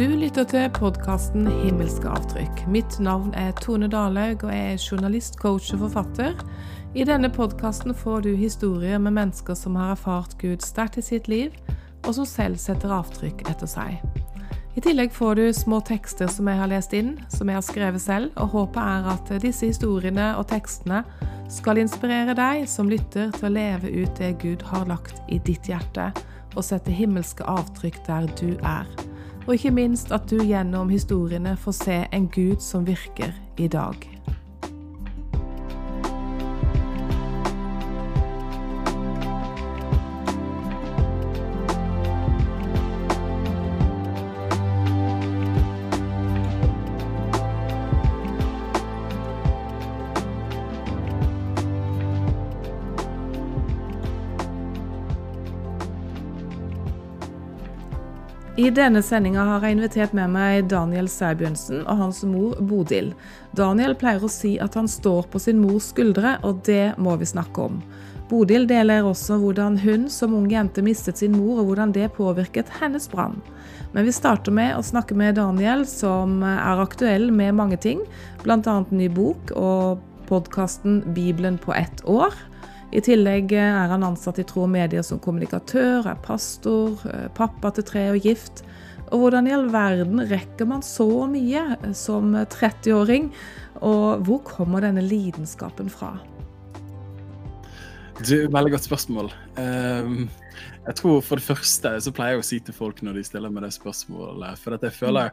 Du lytter til podkasten Himmelske avtrykk. Mitt navn er Tone Dalhaug, og jeg er journalist, coach og forfatter. I denne podkasten får du historier med mennesker som har erfart Gud sterkt i sitt liv, og som selv setter avtrykk etter seg. I tillegg får du små tekster som jeg har lest inn, som jeg har skrevet selv, og håpet er at disse historiene og tekstene skal inspirere deg som lytter til å leve ut det Gud har lagt i ditt hjerte, og sette himmelske avtrykk der du er og ikke minst at du gjennom historiene får se en Gud som virker i dag. I denne sendinga har jeg invitert med meg Daniel Sæbjørnsen og hans mor Bodil. Daniel pleier å si at han står på sin mors skuldre, og det må vi snakke om. Bodil deler også hvordan hun som ung jente mistet sin mor, og hvordan det påvirket hennes brann. Men vi starter med å snakke med Daniel, som er aktuell med mange ting, bl.a. ny bok og podkasten Bibelen på ett år. I tillegg er han ansatt i Tro og Medier som kommunikatør, er pastor, eh, pappa til tre og gift. Og hvordan i all verden rekker man så mye som 30-åring? Og hvor kommer denne lidenskapen fra? Du, Veldig godt spørsmål. Um, jeg tror For det første så pleier jeg å si til folk når de stiller meg det spørsmålet For at jeg føler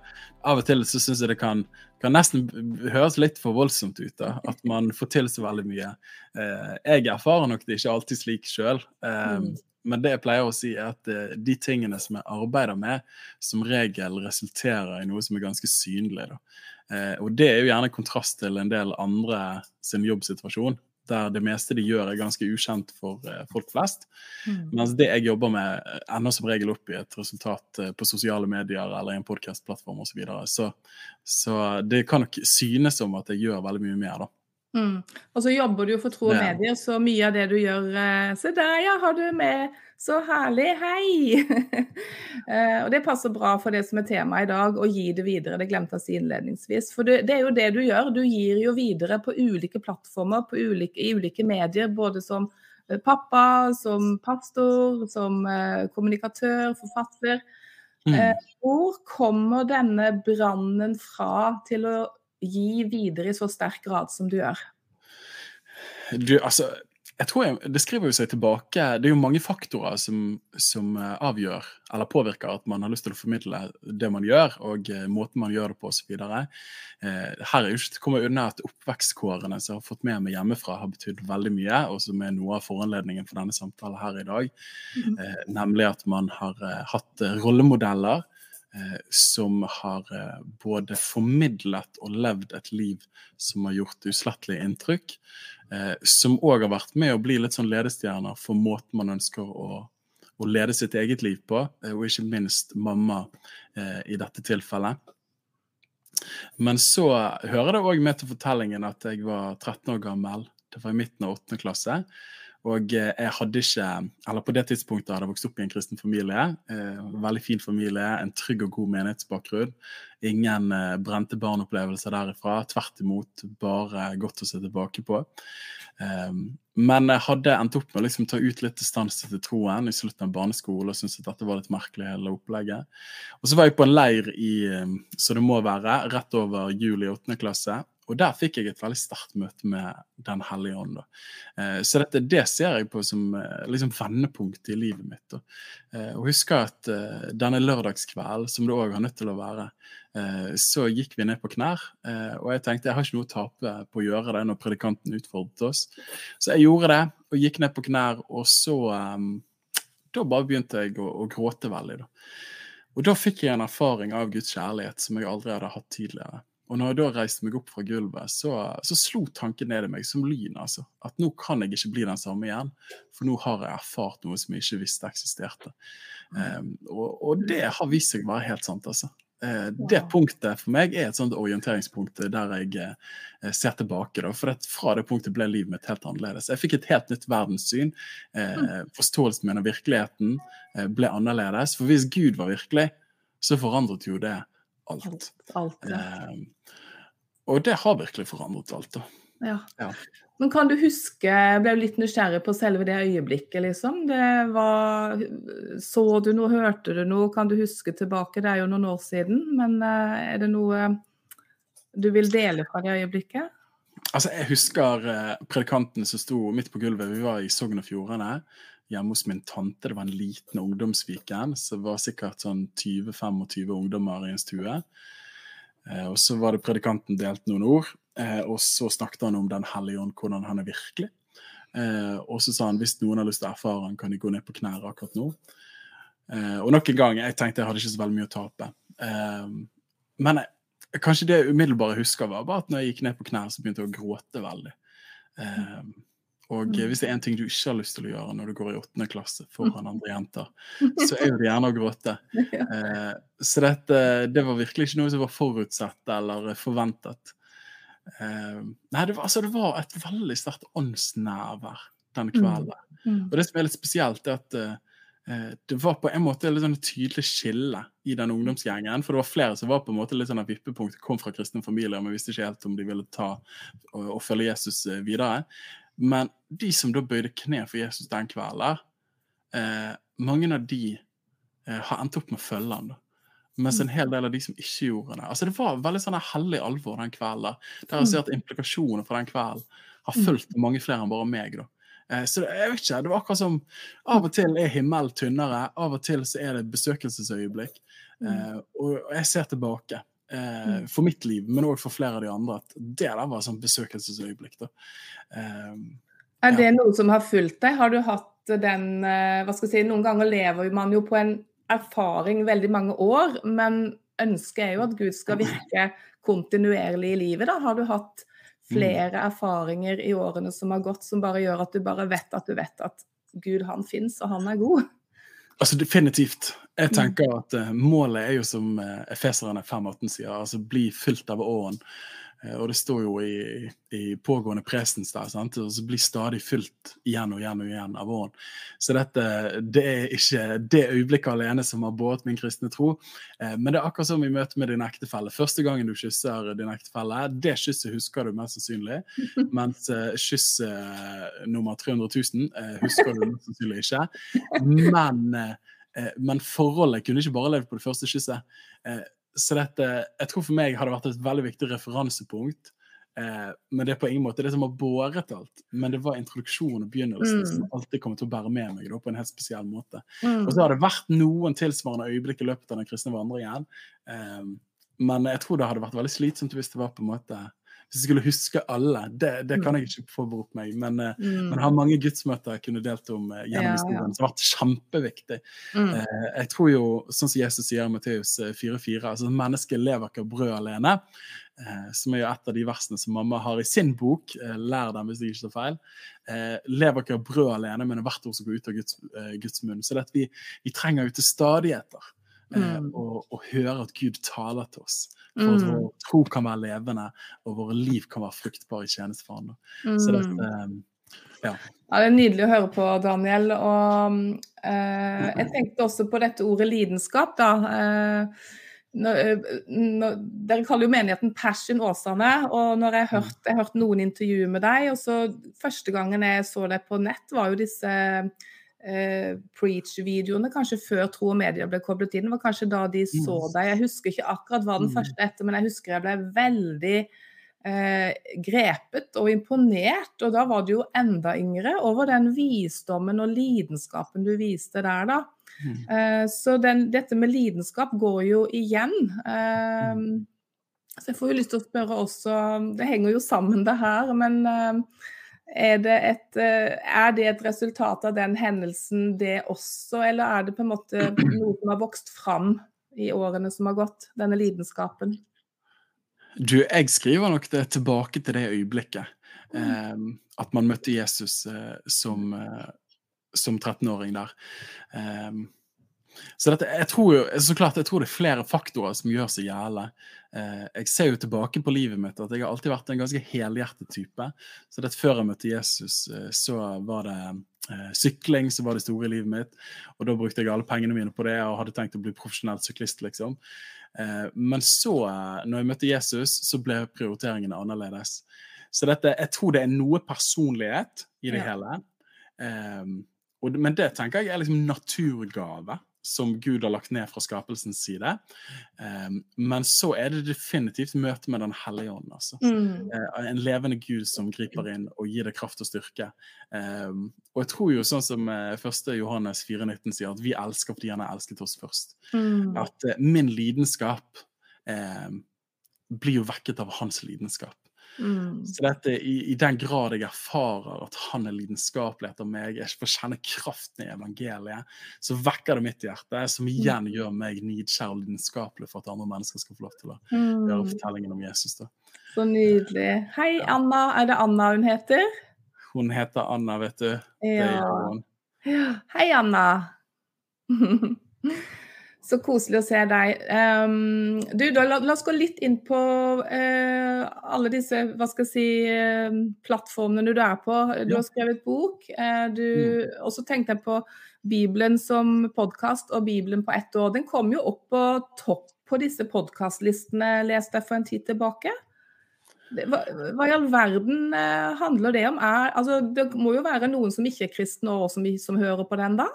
Av og til så syns jeg det kan, kan, nesten høres litt for voldsomt ut. da, At man får til så veldig mye. Uh, jeg erfarer nok det ikke alltid slik sjøl. Um, mm. Men det jeg pleier å si, er at uh, de tingene som jeg arbeider med, som regel resulterer i noe som er ganske synlig. da. Eh, og det er jo gjerne kontrast til en del andre sin jobbsituasjon der det meste de gjør er ganske ukjent for uh, folk flest. Mm. Mens det jeg jobber med, eh, ender som regel opp i et resultat uh, på sosiale medier eller i en podkastplattform osv. Så, videre. så Så det kan nok synes som at jeg gjør veldig mye mer, da. Mm. Og så jobber du jo for Tro og ja. Medier, så mye av det du gjør uh, Se der, ja, har du med så herlig, hei! uh, og det passer bra for det som er temaet i dag, å gi det videre. Det glemte jeg å si innledningsvis. For det, er jo det du gjør. Du gir jo videre på ulike plattformer, på ulike, i ulike medier. Både som uh, pappa, som pastor, som kommunikatør, forfatter. Mm. hvor kommer denne brannen fra til å gi videre i så sterk grad som du gjør? Du, altså, jeg tror jeg, Det skriver jo seg tilbake Det er jo mange faktorer som, som, eh, avgjør eller påvirker at man har lyst til å formidle det man gjør, og uh, måten man gjør det på osv. Uh, her er jo ikke til å komme unna at oppvekstkårene som jeg har fått med meg hjemmefra, har betydd veldig mye, og som er noe av foranledningen for denne samtalen her i dag. Mm -hmm. nemlig at man har hatt rollemodeller som har både formidlet og levd et liv som har gjort uslettelig inntrykk eh, som òg har vært med å bli litt sånn ledestjerner for måten man ønsker å, å lede sitt eget liv på, eh, og ikke minst mamma eh, i dette tilfellet. Men så hører det òg med til fortellingen at jeg var 13 år gammel. Det var i midten av 8. klasse. Og eh, jeg hadde ikke Eller på det tidspunktet hadde jeg vokst opp i en kristen familie. Eh, veldig fin familie, en trygg og god menighetsbakgrunn. Ingen eh, brente barneopplevelser derifra. Tvert imot, bare godt å se tilbake på. Eh, men jeg hadde endt opp med å liksom ta ut litt distanse til troen i slutten av barneskole og syntes at dette var litt merkelig, hele opplegget. Og så var jeg på en leir i, så det må være, rett over jul i åttende klasse. Og der fikk jeg et veldig sterkt møte med Den hellige ånd. Eh, så dette, det ser jeg på som eh, liksom vendepunkt i livet mitt. Da. Eh, og husker at eh, denne lørdagskvelden, som det òg har nødt til å være, eh, så gikk vi ned på knær. Eh, og jeg tenkte jeg har ikke noe å tape på å gjøre det når predikanten utfordret oss. Så jeg gjorde det, og gikk ned på knær, og så Da bare begynte jeg å, å gråte veldig. da. Og da fikk jeg en erfaring av Guds kjærlighet som jeg aldri hadde hatt tidligere. Og når jeg da reiste meg opp fra gulvet, så, så slo tanken ned i meg som lyn. altså. At nå kan jeg ikke bli den samme igjen, for nå har jeg erfart noe som jeg ikke visste eksisterte. Um, og, og, det har vist seg å være helt sant, altså. Uh, det punktet for meg er et sånt orienteringspunkt der jeg uh, ser tilbake. Da, for Fra det punktet ble livet mitt helt annerledes. Jeg fikk et helt nytt verdenssyn. Uh, forståelsen min av virkeligheten ble annerledes. For hvis Gud var virkelig, så forandret jo det alt. alt ja. Eh, og det har virkelig forandret alt. da. Ja. Ja. Men kan du huske Jeg ble litt nysgjerrig på selve det øyeblikket, liksom. Det var Så du noe, hørte du noe? Kan du huske tilbake? Det er jo noen år siden, men eh, er det noe du vil dele fra det øyeblikket? Altså, Jeg husker eh, predikantene som sto midt på gulvet. Vi var i Sogn og Fjordane hjemme hos min tante. Det var en liten ungdomsweekend, Så det var sikkert sånn 20-25 ungdommer i en stue. Eh, og så var det predikanten delt noen ord, eh, og så snakket han om Den hellige ånd, hvordan han er virkelig. Eh, og så sa han hvis noen har lyst til å erfare han, kan de gå ned på knær akkurat nå. Eh, og nok en gang, jeg tenkte jeg hadde ikke så veldig mye å tape. Eh, men jeg, kanskje det umiddelbare jeg husker, var bare at når jeg gikk ned på knær, så begynte jeg å gråte veldig. Eh, og Mm. hvis det er en ting du ikke har lyst til å gjøre når du går i åttende klasse foran andre jenter, så er det gjerne å gråte. Eh, så dette, det var virkelig ikke noe som var forutsett eller forventet. Eh, nei, det var, altså, det var et veldig sterkt åndsnærvær den kvelden. Mm. Og det som er litt spesielt, er at eh, det var på en måte litt sånn et tydelig skille i den ungdomsgjengen. For det var flere som var på en måte litt sånn et vippepunkt, kom fra kristne familier, men visste ikke helt om de ville ta og, og følge Jesus videre. Men de som da bøyde kne for Jesus den kvelden, eh, mange av de eh, har endt opp med å følge han. Mens en hel del av de som ikke gjorde det. Altså Det var veldig sånn hellig alvor den kvelden. Der jeg ser at implikasjonene fra den kvelden har fulgt mange flere enn bare meg. da. Eh, Så det, jeg vet ikke, det var akkurat som Av og til er himmelen tynnere, av og til så er det et besøkelsesøyeblikk. Mm. Uh, og jeg ser tilbake, eh, for mitt liv, men òg for flere av de andre, at det der var et sånt besøkelsesøyeblikk. da. Eh, Er det noe som har fulgt deg? Har du hatt den eh, hva skal jeg si, Noen ganger lever man jo på en erfaring veldig mange år, men ønsket er jo at Gud skal virke kontinuerlig i livet. da. Har du hatt flere erfaringer i årene som har gått, som bare gjør at du bare vet at du vet at Gud, han fins, og han er god? Altså Definitivt. Jeg tenker at eh, målet er jo som uh, Efeserne 5.18 sier, altså bli fylt av åren. Eh, og det står jo i, i pågående presens der, sant? og så blir stadig fylt igjen og igjen og igjen av åren. Så dette, det er ikke det øyeblikket alene som har båret min kristne tro, eh, men det er akkurat som i møte med din ektefelle. Første gangen du kysser din ektefelle, det kysset husker du mest sannsynlig, mens kysset kyss eh, nummer 300 000 eh, husker du mest sannsynlig ikke. Men, men forholdet kunne ikke bare levd på det første kysset. Så dette, jeg tror for meg har det vært et veldig viktig referansepunkt. Eh, men det er på ingen måte det som har båret alt. Men det var introduksjonen og begynnelsen Mm. som alltid kommer til å bære med meg da, på en helt spesiell måte. Mm. Og så har det vært noen tilsvarende øyeblikk i løpet av den kristne vandringen. Eh, men jeg tror det hadde vært veldig slitsomt hvis det var på en måte hvis jeg skulle huske alle. Det, det kan jeg ikke forberedt meg. Men, eh, Mm. men har mange gudsmøter jeg kunne delt om eh, gjennom Ja, historien, som har vært kjempeviktig. Mm. Eh, jeg tror jo, sånn som Jesus sier i Matteus eh, 4,4, altså mennesket lever ikke av brød alene. Som er jo et av de versene som mamma har i sin bok, lær dem hvis jeg ikke tar feil. Lever ikke av brød alene, men av hvert ord som går ut av Guds, Guds munn. Så det at vi, vi trenger jo til stadigheter Mm. Og, og, høre at Gud taler til oss. For at Mm. vår tro kan være levende, og våre liv kan være fruktbare i tjeneste for andre. Så det, Mm. eh, ja. Ja, Det er nydelig å høre på, Daniel. Og eh, jeg tenkte også på dette ordet lidenskap. da. Eh, når, eh, når, dere kaller jo menigheten Passion Åsane. og når Jeg hørte hørt, hørt noen intervjuer med deg, og så Første gangen jeg så deg på nett, var jo disse eh, preach-videoene, kanskje før Tro og Media ble koblet inn. Var kanskje da de så Mm. deg. Jeg husker ikke akkurat hva den Mm. første etter, men jeg husker jeg ble veldig eh, grepet og imponert, og da var du jo enda yngre, over den visdommen og lidenskapen du viste der, da. Mm. Eh, så den, dette med lidenskap går jo igjen. Eh, så jeg får jo lyst til å spørre også Det henger jo sammen, det her, men eh, er det, et, eh, er det et resultat av den hendelsen, det også, eller er det på en måte noe som har vokst fram i årene som har gått, denne lidenskapen? Du, jeg skriver nok det tilbake til det øyeblikket. Eh, at man møtte Jesus eh, som, eh, som 13-åring der. Eh, så dette, jeg tror jo, så klart, jeg tror det er flere faktorer som gjør seg gærne. Eh, jeg ser jo tilbake på livet mitt at jeg har alltid vært en ganske helhjertet type. Så det at før jeg møtte Jesus, eh, så var det eh, sykling som var det store i livet mitt. Og da brukte jeg alle pengene mine på det og hadde tenkt å bli profesjonell syklist, liksom. Eh, men så, når jeg møtte Jesus, så ble prioriteringene annerledes. Så dette, jeg tror det er noe personlighet i det Ja. hele. Um, og, men det tenker jeg er liksom naturgave som Gud har lagt ned fra skapelsens side. Um, men så er det definitivt møte med Den hellige ånd. Altså. Mm. Uh, en levende Gud som griper inn og gir deg kraft og styrke. Um, og jeg tror jo sånn som 1. Johannes 4,19 sier, at vi elsker fordi han har elsket oss først. Mm. At uh, min lidenskap eh, blir jo vekket av hans lidenskap. Mm. Så dette, i, i den grad jeg erfarer at han er lidenskapelig etter meg, jeg får kjenne kraften i evangeliet, så vekker det mitt hjerte, som igjen gjør meg nidkjær og lidenskapelig for at andre mennesker skal få lov til å høre Mm. fortellingen om Jesus. da. Så nydelig. Hei, Anna. Er det Anna hun heter? Hun heter Anna, vet du. Ja. Hei, Anna. Så koselig å se deg. Um, du, da, la, la oss gå litt inn på uh, alle disse hva skal jeg si, uh, plattformene du er på. Du Ja. har skrevet bok. Uh, du, så tenkte jeg på Bibelen som podkast og Bibelen på ett år. Den kom jo opp på topp på disse podkastlistene, leste jeg for en tid tilbake. Hva, hva i all verden handler det om? Er, altså, det må jo være noen som ikke er kristne og som, som hører på den, da?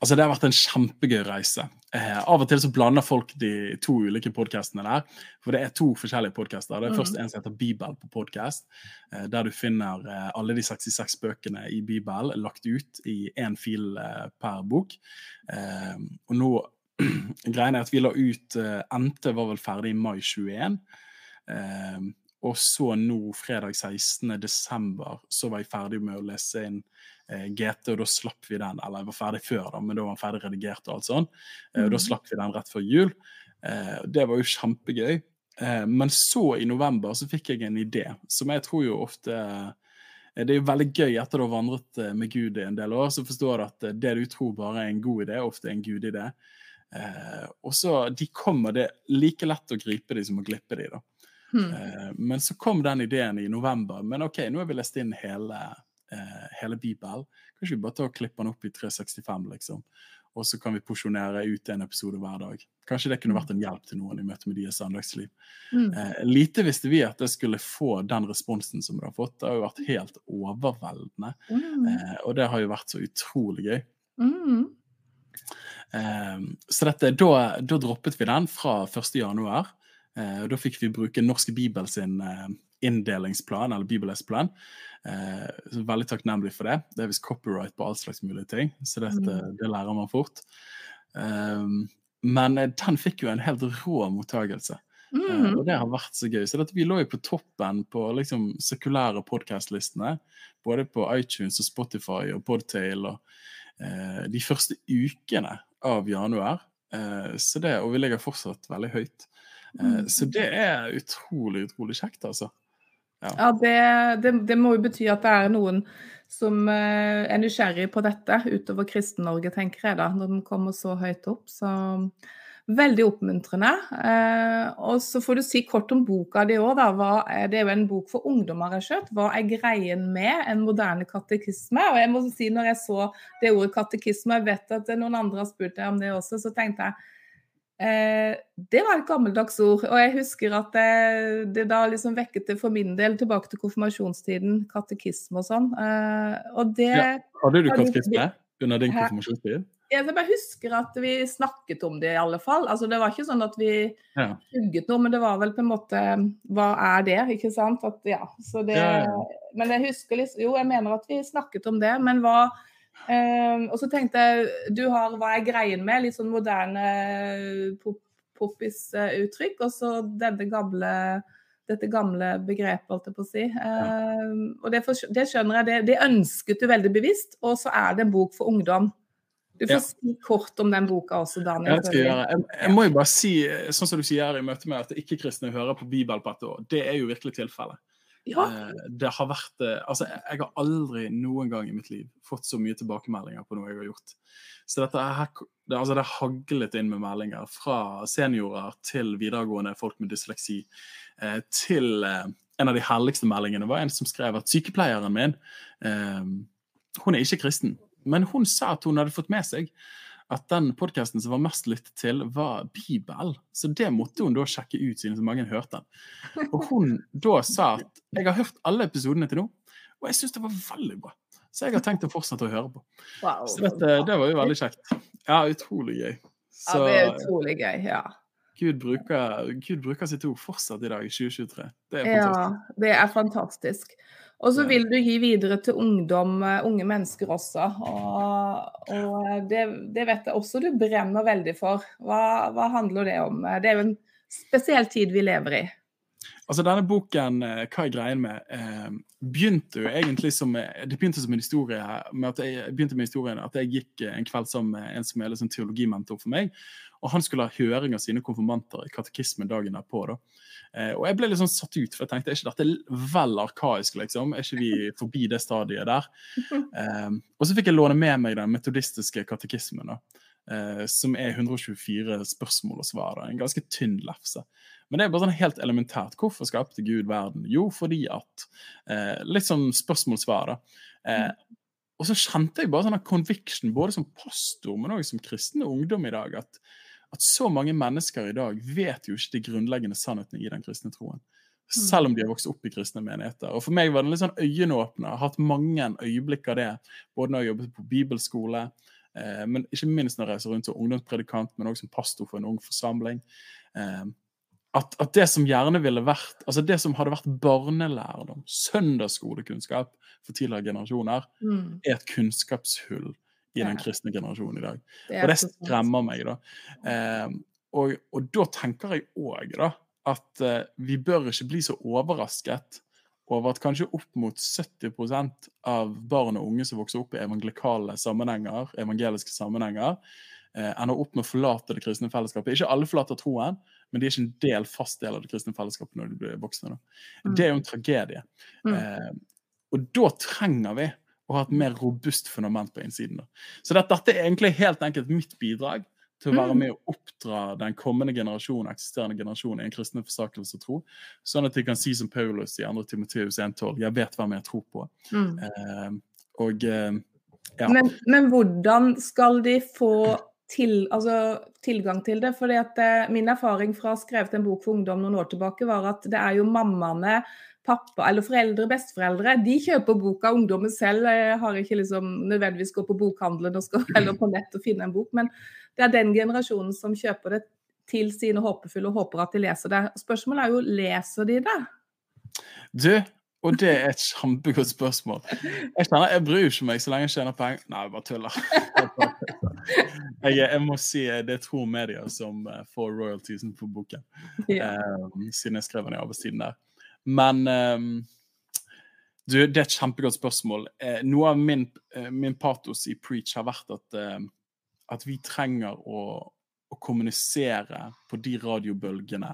Altså, det har vært en kjempegøy reise. Eh, av og til så blander folk de to ulike podkastene der. For det er to forskjellige podkaster. Det er Mm. først en som heter Bibel på podkast, eh, der du finner eh, alle de 66 bøkene i Bibel lagt ut i én fil eh, per bok. Eh, og nå Greien er at vi la ut eh, NT var vel ferdig i mai 21. Eh, og så nå, fredag 16. desember, så var jeg ferdig med å lese inn GT, og da slapp vi den. Eller jeg var ferdig før, da, men da var den ferdig redigert og alt sånn. Eh, og da Mhm. slapp vi den rett før jul. Eh, det var jo kjempegøy. Eh, men så, i november, så fikk jeg en idé som jeg tror jo ofte eh, Det er jo veldig gøy etter å ha vandret eh, med Gud i en del år, så forstår du at eh, det du tror bare er en god idé, ofte er en gudidé. Eh, og så de kommer det like lett å gripe de som å glippe de, da. Mm. Eh, men så kom den ideen i november. Men OK, nå har vi lest inn hele, eh, hele Bibelen. Kanskje vi bare tar og klipper den opp i 365, liksom. Og så kan vi porsjonere ut en episode hver dag. Kanskje det kunne vært en hjelp til noen i møte med deres søndagsliv. Mm. Eh, lite visste vi at det skulle få den responsen som det har fått. Det har jo vært helt overveldende. Mm. Eh, og det har jo vært så utrolig gøy. Mm. Eh, så dette, da, da droppet vi den fra 1. Eh, og da fikk vi bruke Norsk Bibel sin eh, inndelingsplan, eller bibelesplan. Eh, så veldig takknemlig for det. Det er visst copyright på all slags mulige ting, så dette, det lærer man fort. Eh, men eh, den fikk jo en helt rå mottagelse. Eh, Mm. og det har vært så gøy. Så dette, vi lå jo på toppen på liksom, sekulære podkastlistene. Både på iTunes og Spotify og Podtail og eh, de første ukene av januar. Eh, så det, og vi ligger fortsatt veldig høyt. Eh, Mm. så det er utrolig, utrolig kjekt, altså. Ja, det, det, det må jo bety at det er noen som eh, er nysgjerrig på dette utover Kristen-Norge, tenker jeg da, når den kommer så høyt opp. Så veldig oppmuntrende. Eh, og så får du si kort om boka di òg, da. Det er jo en bok for ungdommer, jeg skjønt. Hva er greien med en moderne katekisme? Og jeg må si, når jeg så det ordet katekisme, jeg vet at noen andre har spurt deg om det også, så tenkte jeg Eh, det var et gammeldags ord, og jeg husker at det, det da liksom vekket det for min del tilbake til konfirmasjonstiden, katekisme og sånn. Eh, og det Ja. Hadde du katekisme under din konfirmasjonstid? jeg bare husker at vi snakket om det, i alle fall. Altså, det var ikke sånn at vi Ja. hugget noe, men det var vel på en måte Hva er det? Ikke sant? At, ja, så det, ja. Men jeg husker liksom Jo, jeg mener at vi snakket om det, men hva eh, Og så tenkte jeg Du har Hva er greien med? Litt sånn moderne pop, poppis-uttrykk, og så denne gamle dette gamle begrepet, holdt jeg på å si. Um, og det, for, det skjønner jeg, det, det ønsket du veldig bevisst, og så er det en bok for ungdom. Du får Ja. si kort om den boka også, Daniel. jeg. Jeg, jeg må jo bare si, sånn som du sier i møte med at ikke-kristne hører på Bibel på et år, det er jo virkelig tilfellet. Ja. Eh, Det har vært eh, Altså, jeg har aldri noen gang i mitt liv fått så mye tilbakemeldinger på noe jeg har gjort. Så dette er her, det, altså, det haglet inn med meldinger fra seniorer til videregående folk med dysleksi. eh, Til en av de herligste meldingene var en som skrev at sykepleieren min Hun er ikke kristen, men hun sa at hun hadde fått med seg at den podkasten som var mest lyttet til, var Bibel. Så det måtte hun da sjekke ut, siden så mange hørte den. Og hun da sa at jeg har hørt alle episodene til nå, og jeg syns det var veldig bra. Så jeg har tenkt å fortsette å høre på. Wow. Så dette, det var jo veldig kjekt. Ja, utrolig gøy. Så ja, det er utrolig gøy. ja. Gud bruker, Gud bruker sitt ord fortsatt i dag, i 2023. Det er Ja, det er fantastisk. Og så vil du gi videre til ungdom, eh, unge mennesker også. Og, og det, det vet jeg også du brenner veldig for. Hva, hva handler det om? Det er jo en spesiell tid vi lever i. Altså Denne boken, eh, hva er greien med, eh, begynte jo egentlig som eh, Det begynte som en historie med at jeg begynte med historien at jeg gikk eh, en kveld sammen med en som er liksom teologimentor for meg. Og han skulle ha høring av sine konfirmanter i katekismen dagen derpå. da. Eh, og jeg ble litt sånn satt ut, for jeg tenkte er ikke dette vel arkaisk, liksom? Er ikke vi forbi det stadiet der? Eh, og så fikk jeg låne med meg den metodistiske katekismen, da. Eh, som er 124 spørsmål og svar. Da. En ganske tynn lefse. Men det er bare sånn helt elementært. Hvorfor skapte Gud verden? Jo, fordi at eh, Litt sånn spørsmål-svar, da. Eh, og så kjente jeg bare sånn conviction, både som pastor, men òg som kristen ungdom i dag, at, at så mange mennesker i dag vet jo ikke de grunnleggende sannhetene i den kristne troen. Selv om de har vokst opp i kristne menigheter. Og For meg var det litt sånn øyenåpner. Jeg har hatt mange øyeblikk av det, både når jeg jobbet på bibelskole, eh, men ikke minst når jeg reiser rundt som ungdomspredikant, men også som pastor for en ung forsamling. Eh, at, at det som gjerne ville vært altså det som hadde vært barnelærdom, søndagsskolekunnskap for tidligere generasjoner, Mm. er et kunnskapshull i den kristne generasjonen i dag. Og det skremmer meg, da. Eh, og, og da tenker jeg òg, at eh, vi bør ikke bli så overrasket over at kanskje opp mot 70% av barn og unge som vokser opp i evangelikale sammenhenger, evangeliske sammenhenger, eh, ender opp med å forlate det kristne fellesskapet. Ikke alle forlater troen, men de er ikke en del, fast del av det kristne fellesskapet når de blir voksne. Mm. Det er jo en tragedie. Mm. Eh, og da trenger vi å ha et mer robust fundament på innsiden. Da. Så dette, dette er egentlig helt enkelt mitt bidrag til å være Mm. med å oppdra den kommende generasjon, eksisterende generasjon i en kristen forsakelse og tro, sånn at de kan si som Paulus i 2. Timoteus 1,12 jeg vet hvem jeg tror på. Mm. Eh, og eh, ja. Men, men hvordan skal de få til, altså, tilgang til det? Fordi at eh, Min erfaring fra skrevet en bok for ungdom noen år tilbake, var at det er jo mammaene, pappa eller foreldre, besteforeldre, de kjøper boka. Ungdommen selv har ikke liksom nødvendigvis gått på bokhandelen skal eller på nett og finne en bok. Men det er den generasjonen som kjøper det til sine håpefulle og håper at de leser det. Spørsmålet er jo leser de det? Du, og det er et kjempegodt spørsmål. Jeg kjenner, jeg bryr ikke meg så lenge jeg tjener penger. Nei, jeg bare tuller. Jeg, jeg må si eh, det er Tro Media som eh, får royaltiesen på boken. Ja. eh, siden jeg skrev den i arbeidstiden der. Men um, du, det er et kjempegodt spørsmål. Eh, noe av min, eh, min patos i Preach har vært at, eh, at vi trenger å, å kommunisere på de radiobølgene,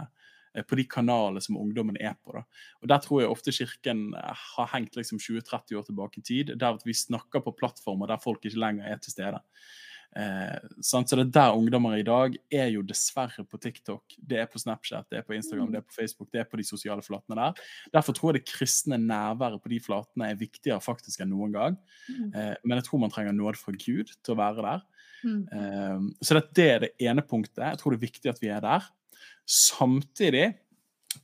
eh, på de kanalene som ungdommen er på. Da. Og Der tror jeg ofte Kirken eh, har hengt liksom 20-30 år tilbake i tid, der vi snakker på plattformer der folk ikke lenger er til stede. Eh, så det er der ungdommer i dag er jo dessverre på TikTok, det er på Snapchat, det er på Instagram, det er på Facebook, det er på de sosiale flatene der. Derfor tror jeg det kristne nærværet på de flatene er viktigere faktisk enn noen gang. Mm. Eh, men jeg tror man trenger nåde fra Gud til å være der. Mm. Eh, så det er det ene punktet. Jeg tror det er viktig at vi er der. Samtidig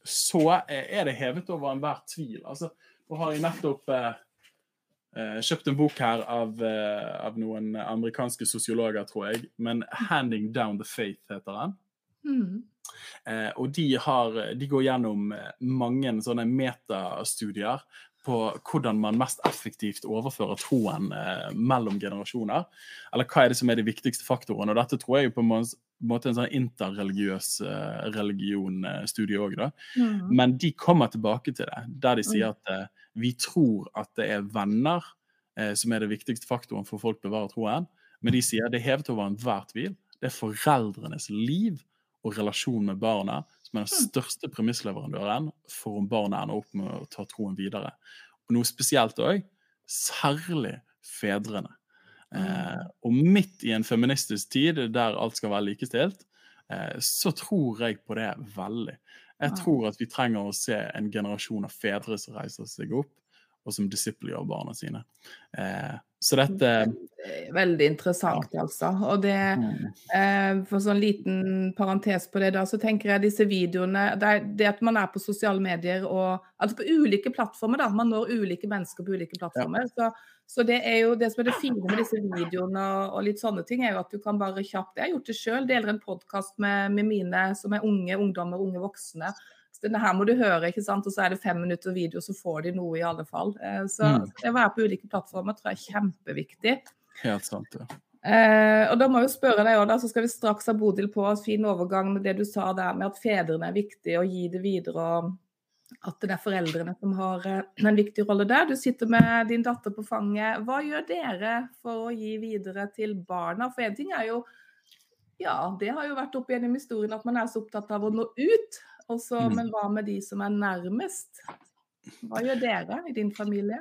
så er det hevet over enhver tvil. Altså, nå har jeg nettopp eh, eh, kjøpt en bok her av, uh, av noen amerikanske sosiologer, tror jeg. Men 'Handing Down the Faith' heter den. Mm. Uh, og de, har, de går gjennom mange sånne metastudier på hvordan man mest effektivt overfører troen mellom generasjoner. Eller hva er det som er de viktigste faktorene. Og dette tror jeg jo på en måte måte en sånn interreligiøs religionstudie religion-studie òg, da. Mm. Men de kommer tilbake til det, der de sier at eh, vi tror at det er venner eh, som er det viktigste faktoren for folk bevarer troen. Men de sier det er hevet over enhver tvil. Det er foreldrenes liv og relasjon med barna som er den største premissleverandøren for om barna ender opp med å ta troen videre. Og noe spesielt òg, særlig fedrene. Eh, og midt i en feministisk tid der alt skal være likestilt, eh, så tror jeg på det veldig. Jeg tror at vi trenger å se en generasjon av fedre som reiser seg opp, og som disipler barna sine. Eh, Så dette Veldig interessant, ja. altså. Og det, mm. eh, For sånn liten parentes på det, da, så tenker jeg disse videoene Det, det at man er på sosiale medier og Altså på ulike plattformer, da. Man når ulike mennesker på ulike plattformer. Ja. Så, så, det er jo det som er det fine med disse videoene og, og, litt sånne ting, er jo at du kan bare kjapt Jeg har gjort det sjøl. Deler en podkast med, med mine som er unge ungdommer, unge voksne denne her må du høre, ikke sant? og så er det fem minutter video, så får de noe i alle fall. Eh, så mm. det å være på ulike plattformer tror jeg er kjempeviktig. Helt sant, ja. Eh, og da må jeg jo spørre deg også, så skal vi straks ha Bodil på fin overgang med det du sa der med at fedrene er viktige å gi det videre, og at det er foreldrene som har eh, en viktig rolle der. Du sitter med din datter på fanget. Hva gjør dere for å gi videre til barna? For en ting er jo ja, det har jo vært opp gjennom historien at man er så opptatt av å nå ut. Også, mm. Men hva med de som er nærmest? Hva gjør dere i din familie?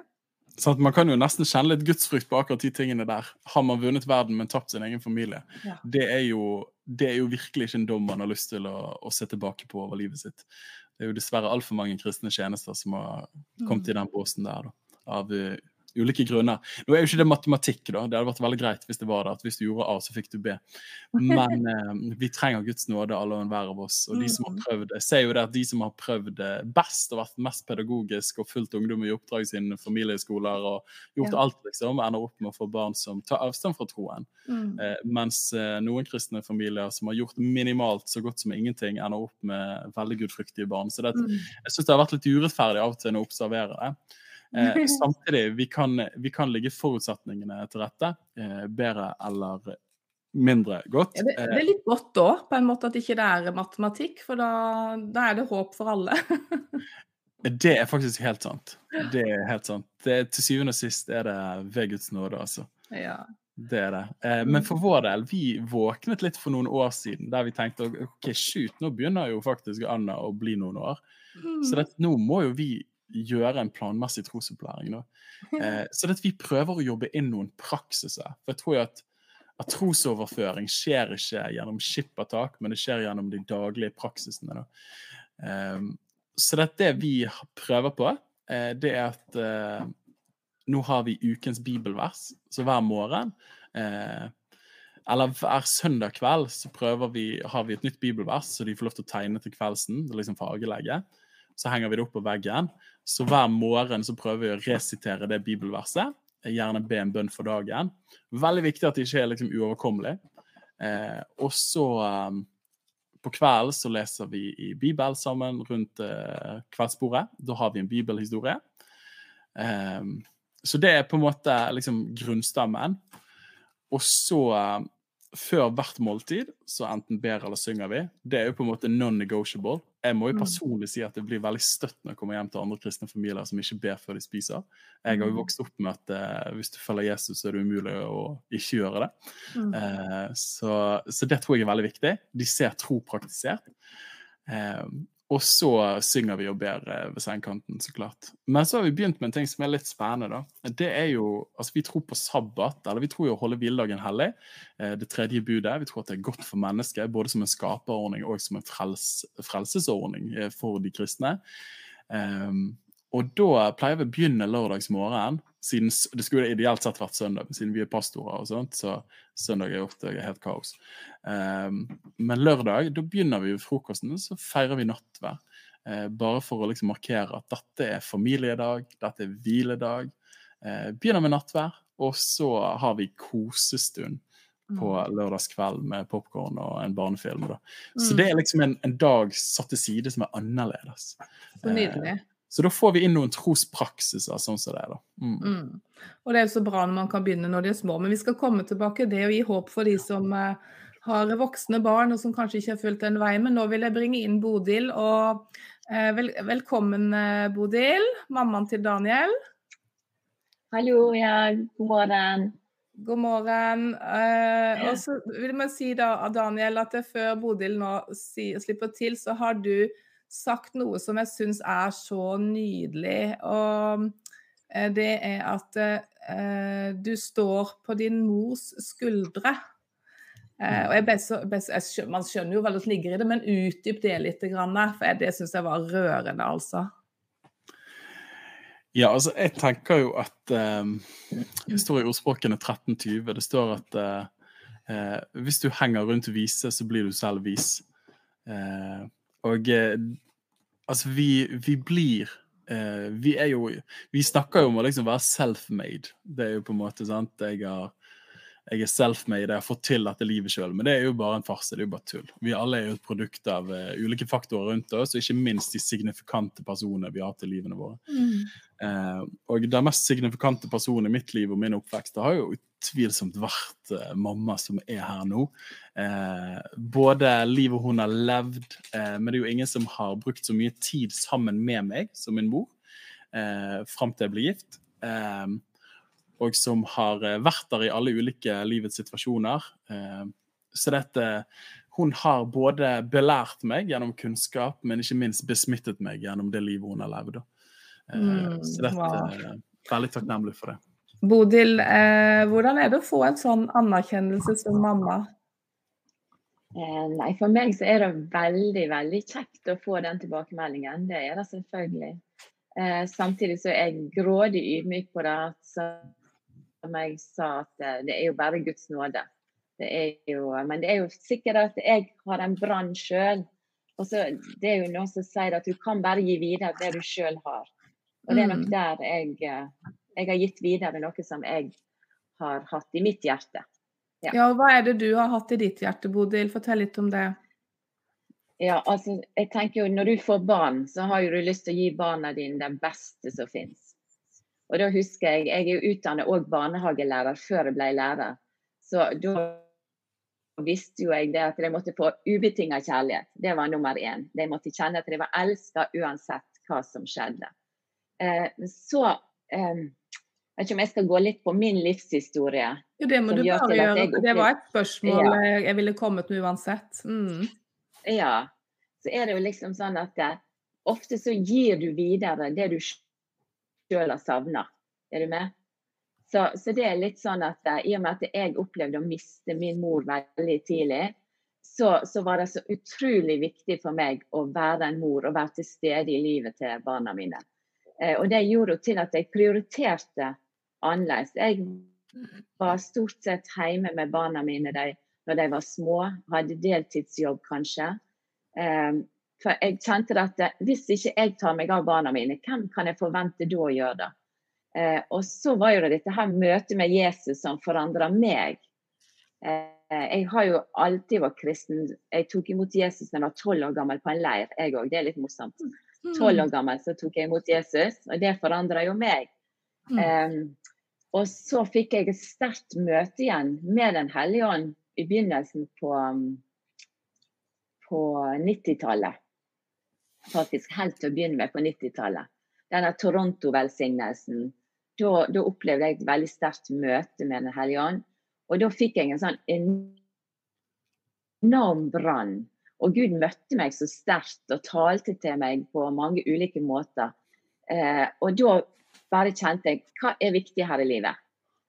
Sånn man kan jo nesten kjenne litt gudsfrykt på akkurat de tingene der. Har man vunnet verden, men tapt sin egen familie? Ja. Det, er jo, det, er jo, virkelig ikke en dom man har lyst til å, å se tilbake på over livet sitt. Det er jo dessverre altfor mange kristne tjenester som har kommet mm. i den båsen der. Da, av eh, ulike grunner. Nå er jo ikke det matematikk, da. Det hadde vært veldig greit hvis det var det. At hvis du gjorde A, så fikk du B. Men eh, vi trenger Guds nåde, alle og enhver av oss. Og de som har mm. prøvd Jeg ser jo det at de som har prøvd best og vært mest pedagogisk og fulgt ungdom i oppdrag sine familieskoler og gjort ja. alt, liksom, ender opp med å få barn som tar avstand fra troen. Mm. Eh, mens eh, noen kristne familier som har gjort minimalt så godt som ingenting, ender opp med veldig gudfryktige barn. Så det, mm. jeg syns det har vært litt urettferdig av og til å observere det. Eh, samtidig, vi kan, vi kan legge forutsetningene til rette eh, bedre eller mindre godt. Det, det, er litt godt da, på en måte at ikke det er matematikk, for da, da, er det håp for alle. det er faktisk helt sant. Det er helt sant. Det, til syvende og sist er det ved Guds nåde, altså. Ja. Det er det. Eh, men for vår del, vi våknet litt for noen år siden der vi tenkte ok, shoot, nå begynner jo faktisk Anna å bli noen år. Så mm. det, nå må jo vi gjøre en planmessig trosopplæring. Eh, så det at vi prøver å jobbe inn noen praksiser. For jeg tror jo at, at trosoverføring skjer ikke gjennom skippertak, men det skjer gjennom de daglige praksisene. Eh, så det, det vi prøver på, eh, det er at eh, nå har vi ukens bibelvers. Så hver morgen eh, eller hver søndag kveld så vi, har vi et nytt bibelvers, så de får lov til å tegne til kveldsen. Det er liksom fagelegget så henger vi det opp på veggen. Så hver morgen så prøver vi å resitere det bibelverset. Gjerne be en bønn for dagen. Veldig viktig at det ikke er liksom uoverkommelig. Eh, og så eh, på kvelden så leser vi i Bibel sammen rundt eh, kveldsbordet. Da har vi en bibelhistorie. Eh, så det er på en måte liksom grunnstammen. Og så um, før hvert måltid så enten ber eller synger vi. Det er jo på en måte non-negotiable. Jeg må jo mm. personlig si at det blir veldig støtt når jeg kommer hjem til andre kristne familier som ikke ber før de spiser. Jeg har jo mm. vokst opp med at eh, hvis du følger Jesus, så er det umulig å ikke gjøre det. Mm. Uh, så, så, det tror jeg er veldig viktig. De ser tro praktisert. Uh, og så synger vi og ber ved sengekanten, så klart. Men så har vi begynt med en ting som er litt spennende. da. Det er jo, altså Vi tror på sabbat, eller vi tror jo å holde hviledagen hellig. Eh, det tredje budet. Vi tror at det er godt for mennesket, både som en skaperordning og som en frels, frelsesordning eh, for de kristne. Um, og da pleier vi å begynne lørdagsmorgen siden, Det skulle ideelt sett vært søndag, men siden vi er pastorer, og sånt, så søndag er ofte helt kaos. Um, men lørdag da begynner vi frokosten, så feirer vi nattverd. Uh, bare for å liksom markere at dette er familiedag, dette er hviledag. Uh, begynner med nattverd, og så har vi kosestund på mm. lørdagskveld med popkorn og en barnefilm. Da. Så mm. det er liksom en, en, dag satt til side som er annerledes. Så nydelig. Uh, så da får vi inn noen trospraksiser sånn som det er. da. Mm. Mm. Og det er jo så bra når man kan begynne når de er små. Men vi skal komme tilbake til det og gi håp for de som eh, har voksne barn og som kanskje ikke har fulgt den veien. Men nå vil jeg bringe inn Bodil. Og eh, vel, velkommen, eh, Bodil. Mammaen til Daniel. Hallo, ja. God morgen. God morgen. Uh, og så vil jeg si da, Daniel, at før Bodil nå si, slipper til, så har du sagt noe som jeg syns er så nydelig. Og eh, det er at eh, du står på din mors skuldre. Eh, og så, så, Man skjønner jo hva som ligger i det, men utdyp det litt. For det syns jeg var rørende, altså. Ja, altså, jeg tenker jo at um, Det står i ordspråkene 1320. Det står at uh, hvis du henger rundt vise, så blir du selv vis. Uh, og altså, vi, vi blir Vi er jo Vi snakker jo om å liksom være self-made. Det er jo på en måte sant. Jeg har jeg er self-made, jeg har fått til dette livet sjøl. Men det er jo bare en farse. Det er jo bare tull. Vi alle er jo et produkt av uh, ulike faktorer rundt oss, og ikke minst de signifikante personene vi har til livene våre. Mm. Uh, og den mest signifikante personen i mitt liv og min oppvekst det har jo utvilsomt vært uh, mamma som er her nå. både livet hun har levd, men det er jo ingen som har brukt så mye tid sammen med meg som min mor, uh, fram til jeg ble gift. Uh, og som har eh, vært der i alle ulike livets situasjoner. Eh, så dette Hun har både belært meg gjennom kunnskap, men ikke minst besmittet meg gjennom det livet hun har levd. Eh, mm, så dette wow. veldig takknemlig for det. Bodil, eh, hvordan er det å få en sånn anerkjennelse som mamma? Eh, nei, For meg så er det veldig veldig kjekt å få den tilbakemeldingen. Det er det selvfølgelig. Eh, samtidig så er jeg grådig ydmyk på det. Så som jeg sa, at eh, det er jo bare Guds nåde. Det jo, men det er jo sikkert at jeg har en brann sjøl. Det er jo noen som sier at du kan bare gi videre det du sjøl har. Og det er nok mm. der jeg, eh, jeg har gitt videre noe som jeg har hatt i mitt hjerte. Ja. ja, Hva er det du har hatt i ditt hjerte, Bodil? Fortell litt om det. Ja, altså, jeg tenker jo Når du får barn, så har jo du lyst til å gi barna dine det beste som finnes. Og da husker jeg, Jeg er jo utdannet òg barnehagelærer før jeg ble lærer. Så da visste jo jeg det at jeg måtte få ubetinga kjærlighet. Det var nummer én. De måtte kjenne at de var elska uansett hva som skjedde. Eh, så eh, jeg vet ikke om jeg skal gå litt på min livshistorie. Jo, det må du bare gjøre. Det var et spørsmål ja. jeg ville kommet med uansett. Mm. Ja. Så er det jo liksom sånn at det, eh, ofte så gir du videre det du sjøl har savna. Er du med? Så, så, det er litt sånn at uh, i og med at jeg opplevde å miste min mor veldig tidlig, så, så, var det så utrolig viktig for meg å være en mor og være til stede i livet til barna mine. Uh, og det gjorde til at jeg prioriterte annerledes. Jeg var stort sett hjemme med barna mine de, når de var små, hadde deltidsjobb kanskje. Um, for jeg kjente at eh, hvis ikke jeg tar meg av barna mine, hvem kan jeg forvente da å gjøre det? Eh, og så var jo det dette her møtet med Jesus som forandra meg. Eh, jeg har jo alltid vært kristen. Jeg tok imot Jesus da jeg var tolv år gammel på en leir, jeg òg. Det er litt morsomt. Mm. Tolv år gammel så tok jeg imot Jesus, og det forandra jo meg. Mm. Um, og så fikk jeg et sterkt møte igjen med Den hellige ånd i begynnelsen på, på 90-tallet faktisk helt til å begynne med på 90-tallet. Denne Toronto-velsignelsen. Da, da, opplevde jeg et veldig sterkt møte med Den hellige ånd. Og da fikk jeg en sånn enorm brann. Og Gud møtte meg så sterkt og talte til meg på mange ulike måter. Eh, og da bare kjente jeg hva er viktig her i livet?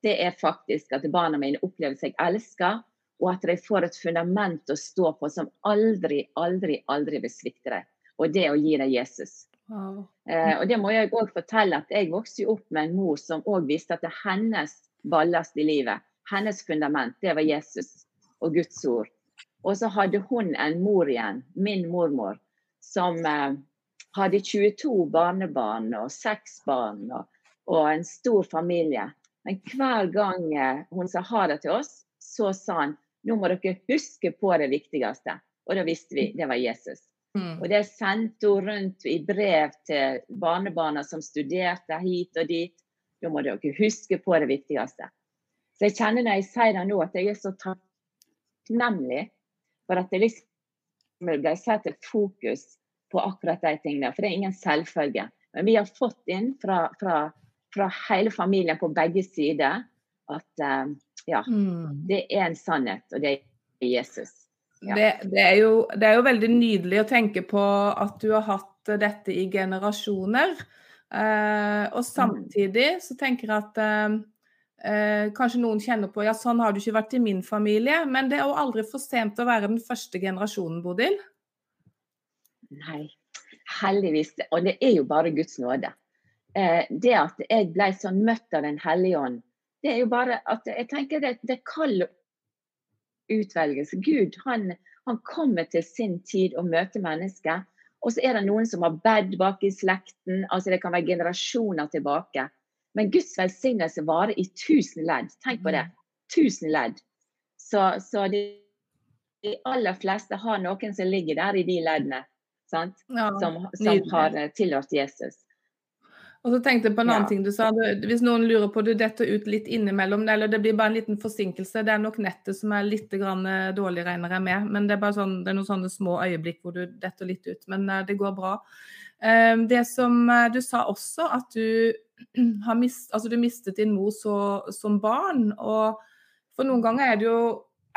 Det er faktisk at barna mine opplever seg elska, og at de får et fundament å stå på som aldri, aldri, aldri vil svikte dem og det å gi deg Jesus. Wow. Eh, og det må jeg òg fortelle at jeg vokste opp med en mor som òg visste at det er hennes ballast i livet, hennes fundament, det var Jesus og Guds ord. Og så hadde hun en mor igjen, min mormor, som eh, hadde 22 barnebarn og seks barn og, og, en stor familie. Men hver gang eh, hun sa ha det til oss, så sa han nå må dere huske på det viktigste. Og da visste vi det var Jesus. Mm. Og det sendte hun rundt i brev til barnebarna som studerte hit og dit. Da må dere huske på det viktigste. Så jeg kjenner når jeg sier det nå, at jeg er så takknemlig for at det liksom ble satt et fokus på akkurat de tingene. For det er ingen selvfølge. Men vi har fått inn fra, fra, fra hele familien på begge sider at uh, ja, mm. det er en sannhet, og det er Jesus. Ja. Det, det, er jo, det, er jo, veldig nydelig å tenke på at du har hatt dette i generasjoner. Eh, og mm. samtidig så tenker jeg at eh, eh, kanskje noen kjenner på ja, sånn har du ikke vært i min familie. Men det er jo aldri for sent å være den første generasjonen, Bodil? Nei, heldigvis. Og det er jo bare Guds nåde. eh, det at jeg ble sånn møtt av Den hellige ånd, det er jo bare at jeg tenker det, det er kald utvelgelse. Gud han, han kommer til sin tid og møter mennesker. Og så er det noen som har bedt bak i slekten. altså Det kan være generasjoner tilbake. Men Guds velsignelse varer i tusen ledd. Tenk på det. Tusen ledd. Så, så de, de, aller fleste har noen som ligger der i de leddene. Ja, som, som har eh, tilhørt Jesus. Og så tenkte jeg på en annen ja. ting du sa. Hvis noen lurer på du detter ut litt innimellom, eller det blir bare en liten forsinkelse. Det er nok nettet som er litt eh, dårlig, regner jeg med. Men det er bare sånn, det er noen sånne små øyeblikk hvor du detter litt ut. Men uh, det går bra. Uh, det som uh, du sa også, at du har mist, altså du mistet din mor så, som barn. Og for noen ganger er det jo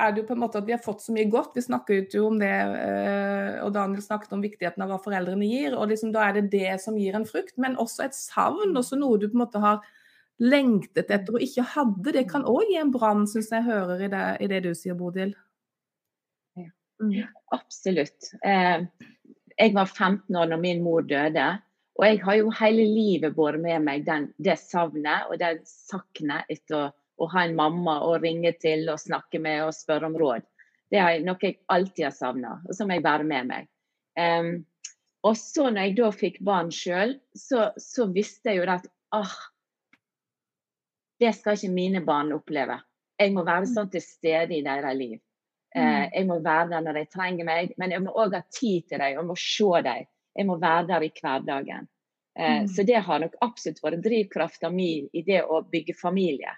er det jo på en måte at vi har fått så mye godt. Vi snakket jo om det, eh, og Daniel snakket om viktigheten av hva foreldrene gir. og liksom Da er det det som gir en frukt, men også et savn. Også noe du på en måte har lengtet etter og ikke hadde. Det kan òg gi en brann, syns jeg hører i det, i det, du sier, Bodil. Mm. absolutt. Eh, jeg var 15 år når min mor døde. Og jeg har jo hele livet båret med meg den, det savnet og det saknet etter å ha en mamma å ringe til og snakke med og spørre om råd. Det er noe jeg alltid har savna, og som jeg bærer med meg. Um, og så når jeg da fikk barn sjøl, så, så, visste jeg jo at ah, det skal ikke mine barn oppleve. Jeg må være sånn til stede i deres liv. Uh, jeg må være der når de trenger meg, men jeg må òg ha tid til dem og må se dem. Jeg må være der i hverdagen. Uh, mm. Så det har nok absolutt vært drivkrafta mi i det å bygge familie.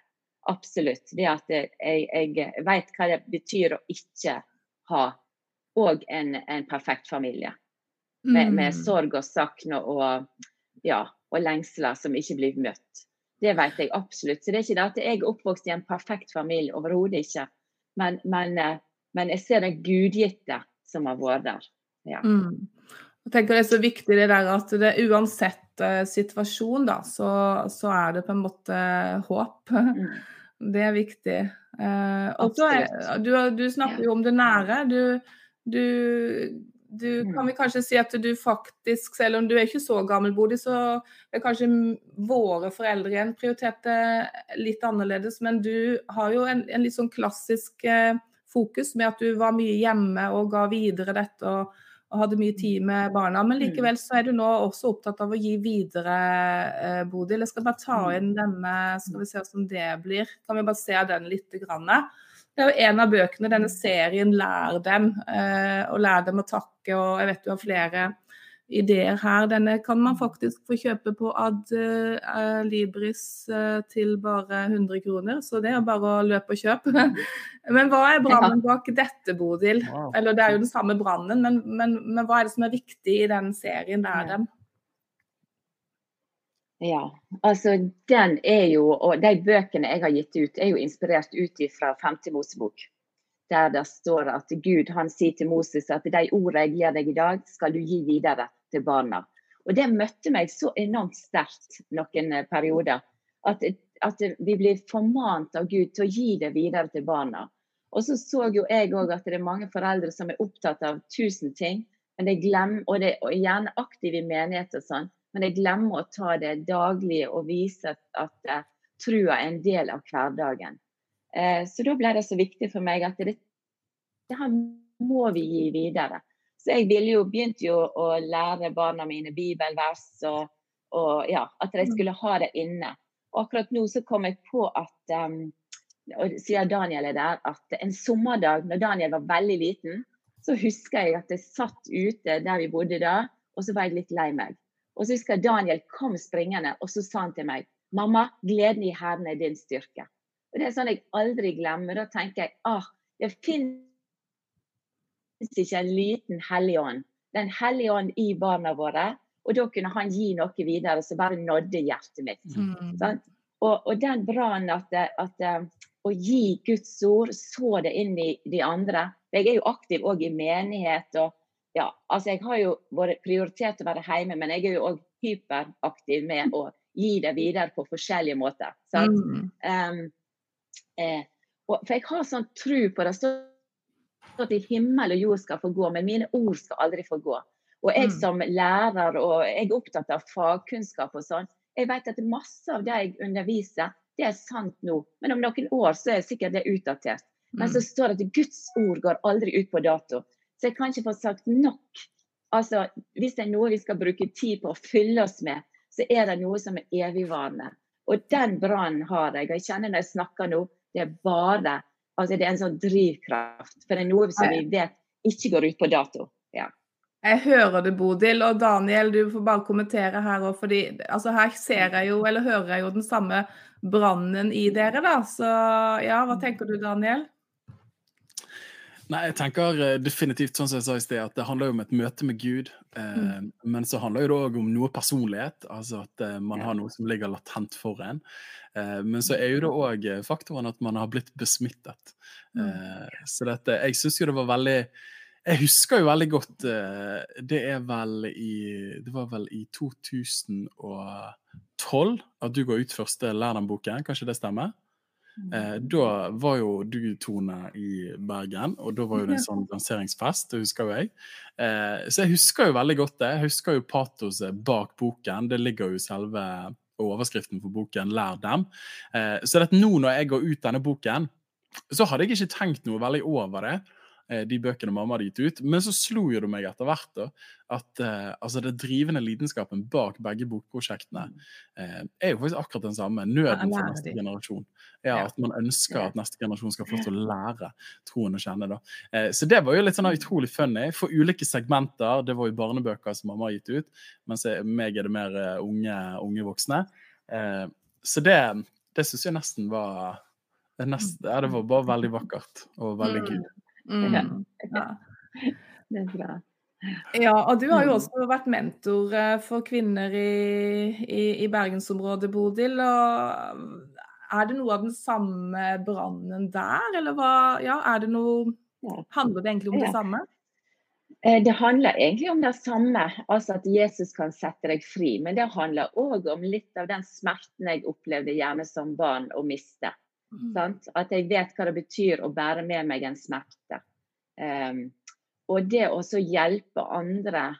Absolutt. Det at jeg, jeg vet hva det betyr å ikke ha òg en, en, perfekt familie. Med, med mm. sorg og savn og, ja, og lengsler som ikke blir møtt. Det vet jeg absolutt. Så det er ikke det at jeg er oppvokst i en perfekt familie, overhodet ikke. Men, men, eh, men, jeg ser det gudgitte som har vært der. Ja. Mm. Jeg tenker Det er så viktig det der at det uansett uh, situasjon, da, så, så, er det på en måte håp. Mm. Det er viktig. Eh, og så du, du, snakker jo om det nære. Du, du, du, mm. kan vi kanskje si at du faktisk, selv om du er ikke så gammel, Bodil, så er kanskje våre foreldre igjen prioriterte litt annerledes. Men du har jo en, en litt sånn klassisk eh, fokus med at du var mye hjemme og ga videre dette. og og hadde mye tid med barna. Men mm. likevel så er du nå også opptatt av å gi videre, eh, Bodil. Jeg skal bare ta mm. inn denne, skal vi se hvordan det blir. Kan vi bare se den litt? Grann. Det er jo en av bøkene, denne serien 'Lær dem', eh, og 'Lær dem å takke'. og Jeg vet du har flere ideer her. Denne kan man faktisk få kjøpe på Ad uh, Libris uh, til bare 100 kroner, så det er bare å løpe og kjøpe. men hva er brannen bak dette, Bodil? Wow. Eller det er jo den samme brannen, men, men, men, hva er det som er viktig i den serien der, den. Ja, altså den er jo, og de bøkene jeg har gitt ut, er jo inspirert ut fra 50 Mosebok der det står at Gud han sier til Moses at de ordene jeg gir deg i dag, skal du gi videre til barna. Og Det møtte meg så enormt sterkt noen eh, perioder. At, at, vi blir formant av Gud til å gi det videre til barna. Og så så jo jeg òg at det er mange foreldre som er opptatt av tusen ting, men de glemmer, og, det, og gjerne aktive i menighet og sånn, men de glemmer å ta det daglige og vise at, at uh, trua er en del av hverdagen. Uh, så da ble det så viktig for meg at det, det her må vi gi videre. Så jeg jo, begynte jo å lære barna mine bibelvers, og, og ja, at de mm. skulle ha det inne. Og akkurat nå så kom jeg på at um, og siden Daniel er der, at en sommerdag når Daniel var veldig liten, så husker jeg at jeg satt ute der vi bodde da, og så var jeg litt lei meg. Og så husker jeg Daniel kom springende, og så sa han til meg Mamma, gleden i Herren er din styrke. Og Det er sånn jeg aldri glemmer. Da tenker jeg ah, det finnes ikke en liten hellig ånd. Den hellige ånd i barna våre. Og da kunne han gi noe videre som bare nådde hjertet mitt. Mm. Og, og, den brannen at, at, å gi Guds ord, så det inn i de andre. Jeg er jo aktiv òg i menighet. og ja, altså Jeg har jo vært prioritert å være hjemme, men jeg er jo òg hyperaktiv med å gi det videre på forskjellige måter. Mm. Um, eh, og, for jeg har sånn tro på det. står at himmel og jord skal få gå, men mine ord skal aldri få gå. Og jeg mm. som lærer, og jeg er opptatt av fagkunnskap og sånn, Jeg vet at masse av det jeg underviser, det er sant nå. Men om noen år så er sikkert det utdatert. Men så står det at Guds ord går aldri ut på dato. Så jeg kan ikke få sagt nok. Altså, Hvis det er noe vi skal bruke tid på å fylle oss med, så er det noe som er evigvarende. Og den brannen har jeg. Jeg kjenner når jeg snakker nå, det er bare altså det er en sånn drivkraft. For det er noe som vi vet ikke går ut på dato. Ja. Jeg hører det, Bodil. Og Daniel, du får bare kommentere her òg, fordi altså her ser jeg jo, eller hører jeg jo den samme brannen i dere, da. Så ja, hva tenker du, Daniel? Nei, jeg tenker eh, definitivt sånn som jeg sa i sted, at det handler jo om et møte med Gud. Eh, mm. Men så handler det òg om noe personlighet, altså at eh, man har noe som ligger latent for en. Eh, men så er jo det òg faktoren at man har blitt besmittet. Mm. Eh, så dette Jeg syns jo det var veldig jeg husker jo veldig godt eh, Det er vel i Det var vel i 2012 at du går ut første Lærdam-boken, kanskje det stemmer? Eh, da var jo du, Tone, i Bergen, og da var jo det en sånn lanseringsfest, det husker jo jeg. Eh, så jeg husker jo veldig godt det. Jeg husker jo patoset bak boken. Det ligger jo selve overskriften for boken 'Lær dem'. Eh, så det nå når jeg går ut denne boken, så hadde jeg ikke tenkt noe veldig over det. Eh, de bøkene mamma hadde gitt ut. Men så slo jo det meg etter hvert da, at eh, altså det drivende lidenskapen bak begge bokprosjektene eh, er jo faktisk akkurat den samme. Nøden for neste generasjon. Ja, At man ønsker at neste generasjon skal få til å lære troen å kjenne. da. Eh, så det var jo litt sånn utrolig funny. For ulike segmenter. Det var jo barnebøker som mamma har gitt ut, mens meg er det mer unge, unge voksne. så det, det syns jeg nesten var nest, ja, Det var bare veldig vakkert og veldig mm. Mm. Ja. Det er bra. Ja, og du har jo mm. også vært mentor eh, for kvinner i, i, i bergensområdet, Bodil. og Er det noe av den samme brannen der, eller hva? Ja, er det noe Handler det egentlig om det samme? Eh, det handler egentlig om det samme, altså at Jesus kan sette deg fri. Men det handler òg om litt av den smerten jeg opplevde gjerne som barn å miste. Mm. At jeg vet hva det betyr å bære med meg en smerte. Um, og det å hjelpe andre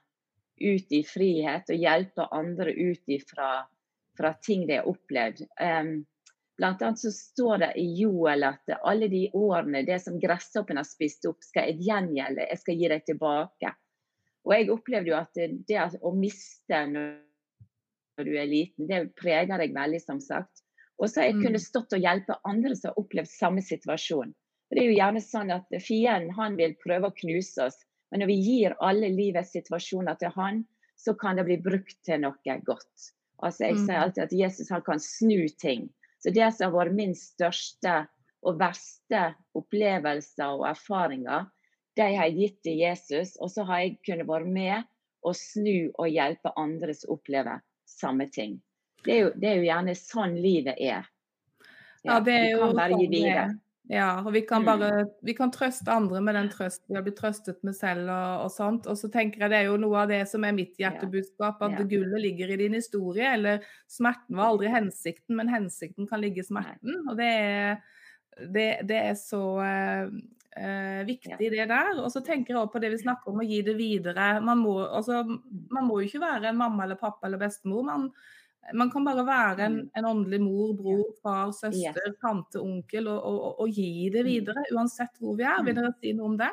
ut i frihet, og hjelpe andre ut ifra, fra ting de har opplevd. Um, Blant annet så står det i Joel at alle de årene, det som gresshoppen har spist opp, skal jeg gjengjelde. Jeg skal gi deg tilbake. Og jeg opplevde jo at det å miste når du er liten, det preger deg veldig, som sagt. Og så har jeg kunne mm. stått og hjelpe andre som har opplevd samme situasjon. For det er jo gjerne sånn at Fienden han vil prøve å knuse oss, men når vi gir alle livets situasjoner til han, så kan det bli brukt til noe godt. Altså Jeg sier mm. alltid at Jesus han kan snu ting. Så Det som har vært min største og verste opplevelser og erfaringer, de har jeg gitt til Jesus. Og så har jeg kunnet være med og snu og hjelpe andre som opplever samme ting. Det er, jo, det er jo gjerne sånn livet er. Ja, det er jo sånn Ja, og vi kan mm. bare vi kan trøste andre med den trøsten vi har blitt trøstet med selv. og, og sånt. Og så tenker jeg det er jo noe av det som er mitt hjertebudskap, at ja. gullet ligger i din historie. Eller smerten var aldri hensikten, men hensikten kan ligge i smerten. Og det er, det, det er så uh, uh, viktig, det der. Og så tenker jeg også på det vi snakker om å gi det videre. Man må, altså, man må jo ikke være en mamma eller pappa eller bestemor. man man kan bare være en, mm. en åndelig mor, bror, far, søster, yes. tante, onkel og, og, og, gi det mm. videre. Uansett hvor vi er. Vil mm. dere si noe om det?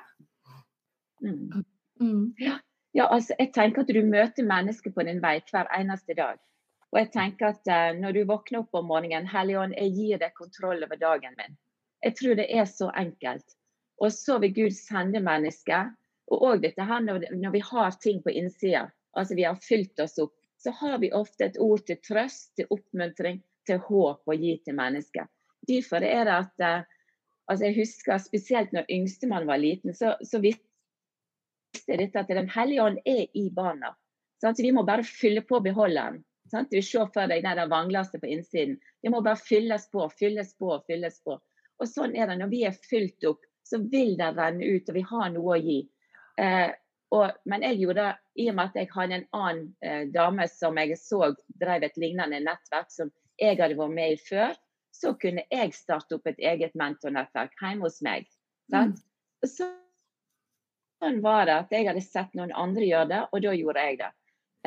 Mm. Mm. Ja. ja. altså jeg tenker at du møter mennesker på din vei hver eneste dag. Og jeg tenker at uh, når du våkner opp om morgenen, Helligånd, jeg gir deg kontroll over dagen min. Jeg tror det er så enkelt. Og så vil Gud sende mennesker. Og òg dette her når, når vi har ting på innsida, altså vi har fylt oss opp så har vi ofte et ord til trøst, til oppmuntring, til håp å gi til mennesker. Derfor er det at eh, altså Jeg husker spesielt når yngstemann var liten, så, så visste dette at Den hellige ånd er i barna. Så vi må bare fylle på beholderen. Sant? Du ser for deg det vannglasset på innsiden. Det må bare fylles på, fylles på, fylles på. Og sånn er det. Når vi er fylt opp, så vil det renne ut, og vi har noe å gi. Eh, og, men jeg gjorde i og med at jeg hadde en annen eh, dame som jeg så drev et lignende nettverk som jeg hadde vært med i før, så kunne jeg starte opp et eget mentornettverk hjemme hos meg. Mm. Sånn var det at jeg hadde sett noen andre gjøre det, og da gjorde jeg det.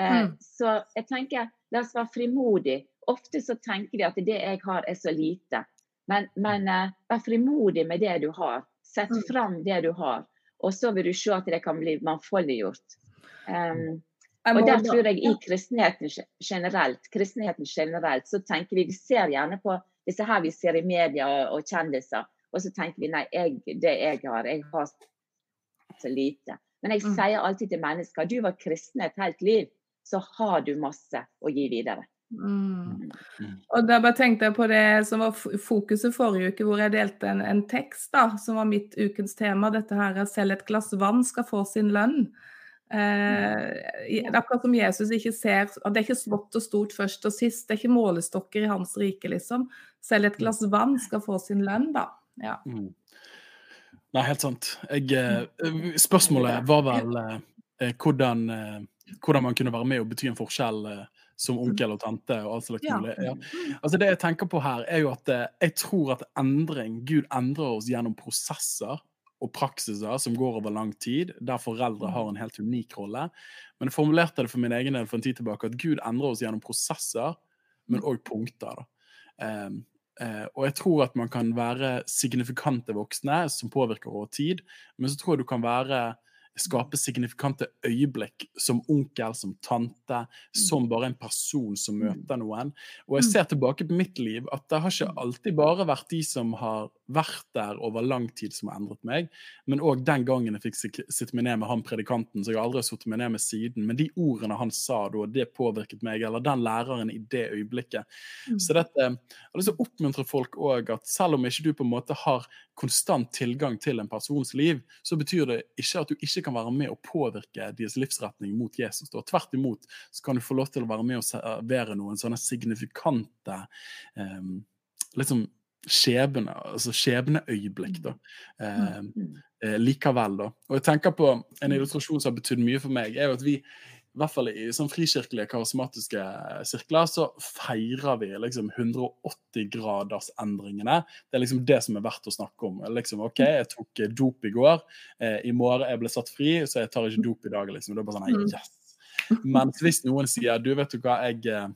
Eh, mm. Så jeg tenker La oss være frimodig. Ofte så tenker vi at det jeg har er så lite. Men, men eh, vær frimodig med det du har. Sett Mm. fram det du har. Og så vil du se at det kan bli mangfoldiggjort. Um, og der tror jeg i kristenheten generelt, kristenheten generelt, så tenker vi Vi ser gjerne på disse her vi ser i media og, og kjendiser, og så tenker vi nei, jeg, det jeg har, jeg har så lite. Men jeg Mm. sier alltid til mennesker du var kristen et helt liv, så har du masse å gi videre. Mm. Mm. Og da bare tenkte jeg på det som var fokuset forrige uke, hvor jeg delte en, en tekst da, som var mitt ukens tema. Dette her er 'selv et glass vann skal få sin lønn'. Eh, akkurat som Jesus ikke ser Det er ikke smått og stort først og sist. Det er ikke målestokker i hans rike, liksom. Selv et glass vann skal få sin lønn, da. Ja. Mm. Nei, helt sant. Jeg, eh, spørsmålet var vel eh, eh, hvordan, eh, hvordan man kunne være med og bety en forskjell eh, som onkel og tante og alt slags Ja. mulig. Ja. Altså det jeg tenker på her, er jo at eh, jeg tror at endring Gud endrer oss gjennom prosesser og praksiser som går over lang tid, der foreldre har en helt unik rolle. Men jeg formulerte det for min egen del for en tid tilbake at Gud endrer oss gjennom prosesser, men òg punkter. Um, uh, og jeg tror at man kan være signifikante voksne som påvirker over tid, men så tror jeg du kan være skape signifikante øyeblikk som onkel, som tante, som bare en person som møter noen. Og jeg ser tilbake på mitt liv at det har ikke alltid bare vært de som har vært der over lang tid som har endret meg, men òg den gangen jeg fikk sitte meg ned med han predikanten, så jeg aldri har satt sittet meg ned med siden, men de ordene han sa da, det påvirket meg, eller den læreren i det øyeblikket. Så dette, jeg har lyst til å oppmuntre folk òg at selv om ikke du på en måte har konstant tilgang til en persons liv, så betyr det ikke at du ikke kan være med å påvirke deres livsretning mot Jesus. Da. Tvert imot så kan du få lov til å være med og servere noen sånne signifikante eh, liksom skjebne, altså skjebneøyeblikk, da. Eh, Mm. eh, likevel, da. Og jeg tenker på en illustrasjon som har betydd mye for meg, er jo at vi i hvert fall i sånn frikirkelige, karismatiske sirkler, så feirer vi liksom 180-gradersendringene. Det er liksom det som er verdt å snakke om. Liksom, OK, jeg tok eh, dop i går. Eh, I morgen jeg ble satt fri, så jeg tar ikke dop i dag. liksom. Det er bare sånn, nei, yes. Mens hvis noen sier du, vet du hva, jeg eh,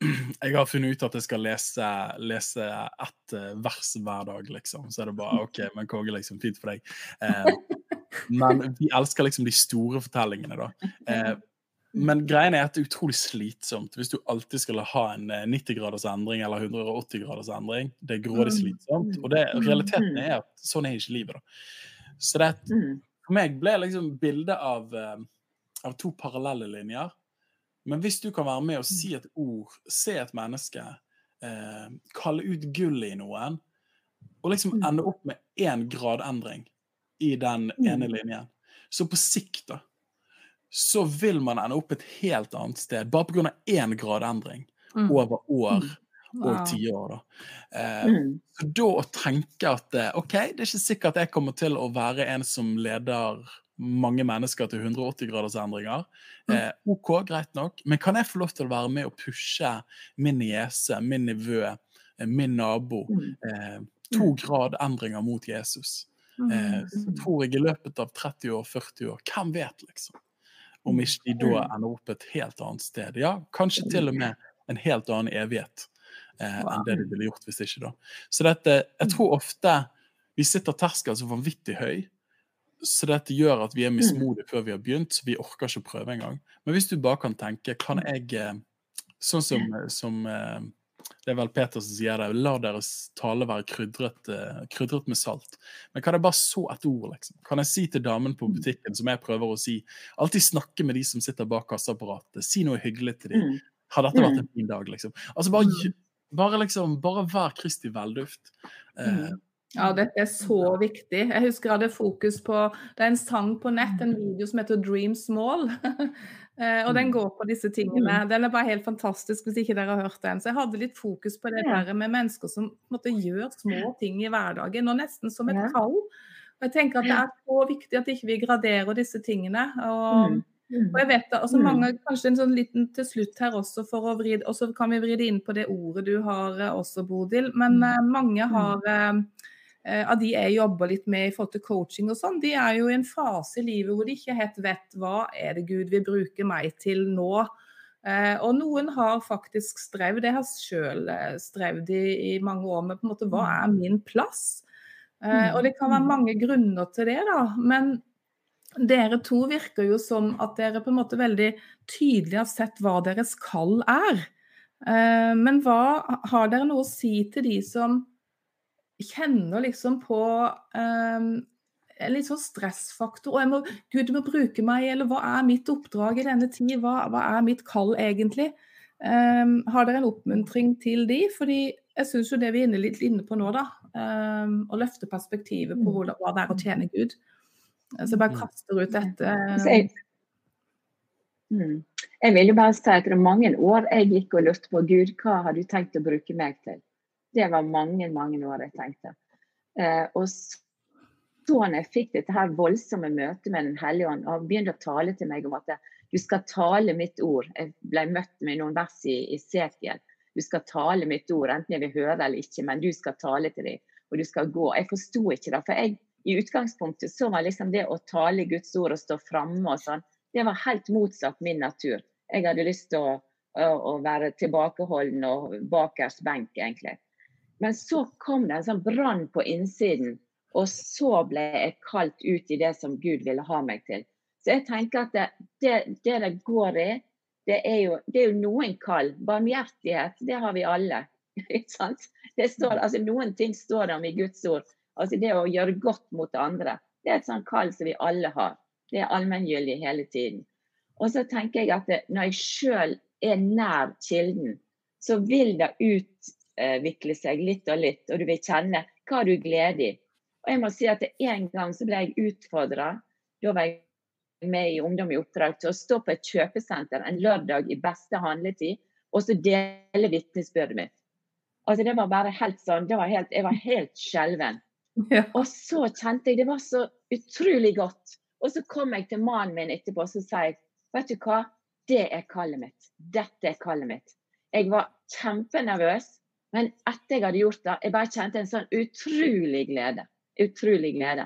jeg har funnet ut at jeg skal lese, lese ett eh, vers hver dag, liksom. Så er det bare OK, men konge, liksom. Fint for deg. Eh, men vi elsker liksom de store fortellingene, da. Eh, men greien er at det er utrolig slitsomt hvis du alltid skal ha en eh, 90-graders endring eller 180-graders endring. Det er grådig slitsomt. Og det, realiteten er at sånn er ikke livet, da. Så det, Mm. for meg ble liksom bildet av, eh, av to parallelle linjer. Men hvis du kan være med og si et ord, se et menneske, eh, kalle ut gull i noen, og liksom Mm. ende opp med én gradendring i den ene linjen, så på sikt, da, så vil man ende opp et helt annet sted, bare pga. én gradendring Mm. over år og Wow. tiår. da. Eh, Mm. så da å tenke at eh, OK, det er ikke sikkert jeg kommer til å være en som leder mange mennesker til 180 graders endringer. Eh, OK, greit nok. Men kan jeg få lov til å være med og pushe min niese, min nevø, eh, min nabo Mm. eh, to grad endringer mot Jesus? Eh, så tror jeg i løpet av 30 år, 40 år, hvem vet, liksom? Om ikke de da ender opp et helt annet sted. Ja, kanskje til og med en helt annen evighet eh, enn det de ville gjort hvis ikke, da. Så dette, jeg tror ofte vi sitter terskelen så vanvittig høy, så dette gjør at vi er mismodige før vi har begynt, så vi orker ikke å prøve engang. Men hvis du bare kan tenke, kan jeg eh, Sånn som, som eh, Det er vel Peter som sier det. La deres tale være krydret, eh, krydret med salt. Men kan jeg bare så et ord, liksom? Kan jeg si til damen på butikken, som jeg prøver å si Alltid snakke med de som sitter bak kasseapparatet. Si noe hyggelig til dem. Mm. Har dette vært en fin dag, liksom? Altså bare, bare liksom Bare vær Kristi velduft. Eh, Ja, dette er så viktig. Jeg husker jeg hadde fokus på Det er en sang på nett, en video som heter 'Dream Small'. Eh, og den går på disse tingene. Den er bare helt fantastisk hvis ikke dere har hørt den. Så jeg hadde litt fokus på det der med mennesker som måtte gjøre gjør små ting i hverdagen, og nesten som et kall. Og jeg tenker at det er så viktig at ikke vi graderer disse tingene. Og, Mm. Mm. og jeg vet det, altså Mm. mange, Kanskje en sånn liten til slutt her også, for å vride, og så kan vi vri det inn på det ordet du har eh, også, Bodil. Men eh, mange har av de jeg jobber litt med i forhold til coaching og sånn, de er jo i en fase i livet hvor de ikke helt vet hva er det Gud vil bruke meg til nå. Eh, og noen har faktisk strevd, jeg har sjøl eh, strevd i, i, mange år med på en måte hva mm. er min plass? Eh, og det kan være mange grunner til det, da. Men dere to virker jo som at dere på en måte veldig tydelig har sett hva deres kall er. Eh, men hva har dere noe å si til de som kjenner liksom på um, en litt sånn stressfaktor. og jeg må, Gud du må bruke meg, eller hva er mitt oppdrag i denne tid? Hva, hva er mitt kall egentlig? Um, har dere en oppmuntring til de? Fordi jeg syns jo det vi er inne, litt inne på nå, da, um, å løfte perspektivet på mm. hvordan, hva det er å tjene Gud. Så jeg bare mm. kaster ut dette. Jeg, mm. jeg vil jo bare si at det er mange år jeg gikk og lurte på Gud, hva har du tenkt å bruke meg til? Det var mange, mange år jeg tenkte. Eh, og så når jeg fikk dette her voldsomme møtet med Den hellige ånd, og han begynte å tale til meg om at du skal tale mitt ord. Jeg ble møtt med noen vers i, Sekiel. Du skal tale mitt ord, enten jeg vil høre eller ikke, men du skal tale til dem. Og du skal gå. Jeg forsto ikke det. For jeg, i utgangspunktet så var liksom det å tale Guds ord og stå framme og sånn, det var helt motsatt min natur. Jeg hadde lyst til å, å, å være tilbakeholden og bakerst benk, egentlig. Men så kom det en sånn brann på innsiden, og så ble jeg kalt ut i det som Gud ville ha meg til. Så jeg tenker at det det, det, det går i, det er, jo, det er jo noen kall. Barmhjertighet, det har vi alle. Står, altså Noen ting står det om i Guds ord. Altså Det å gjøre godt mot andre. Det er et sånt kall som vi alle har. Det er allmenngyldig hele tiden. Og så tenker jeg at når jeg sjøl er nær kilden, så vil det ut utvikle seg litt og litt, og du vil kjenne hva du gleder i. Og jeg må si at En gang så ble jeg utfordra. Da var jeg med i Ungdom i oppdrag til å stå på et kjøpesenter en lørdag i beste handletid og så dele vitnesbyrdet mitt. Altså Det var bare helt sånn, var helt, Jeg var helt skjelven. Ja. Og så kjente jeg det var så utrolig godt. Og så kom jeg til mannen min etterpå og så sa jeg, vet du hva, det er kallet mitt. Dette er kallet mitt. Jeg var kjempenervøs. Men etter jeg hadde gjort det, jeg bare kjente en sånn utrolig glede. Utrolig glede.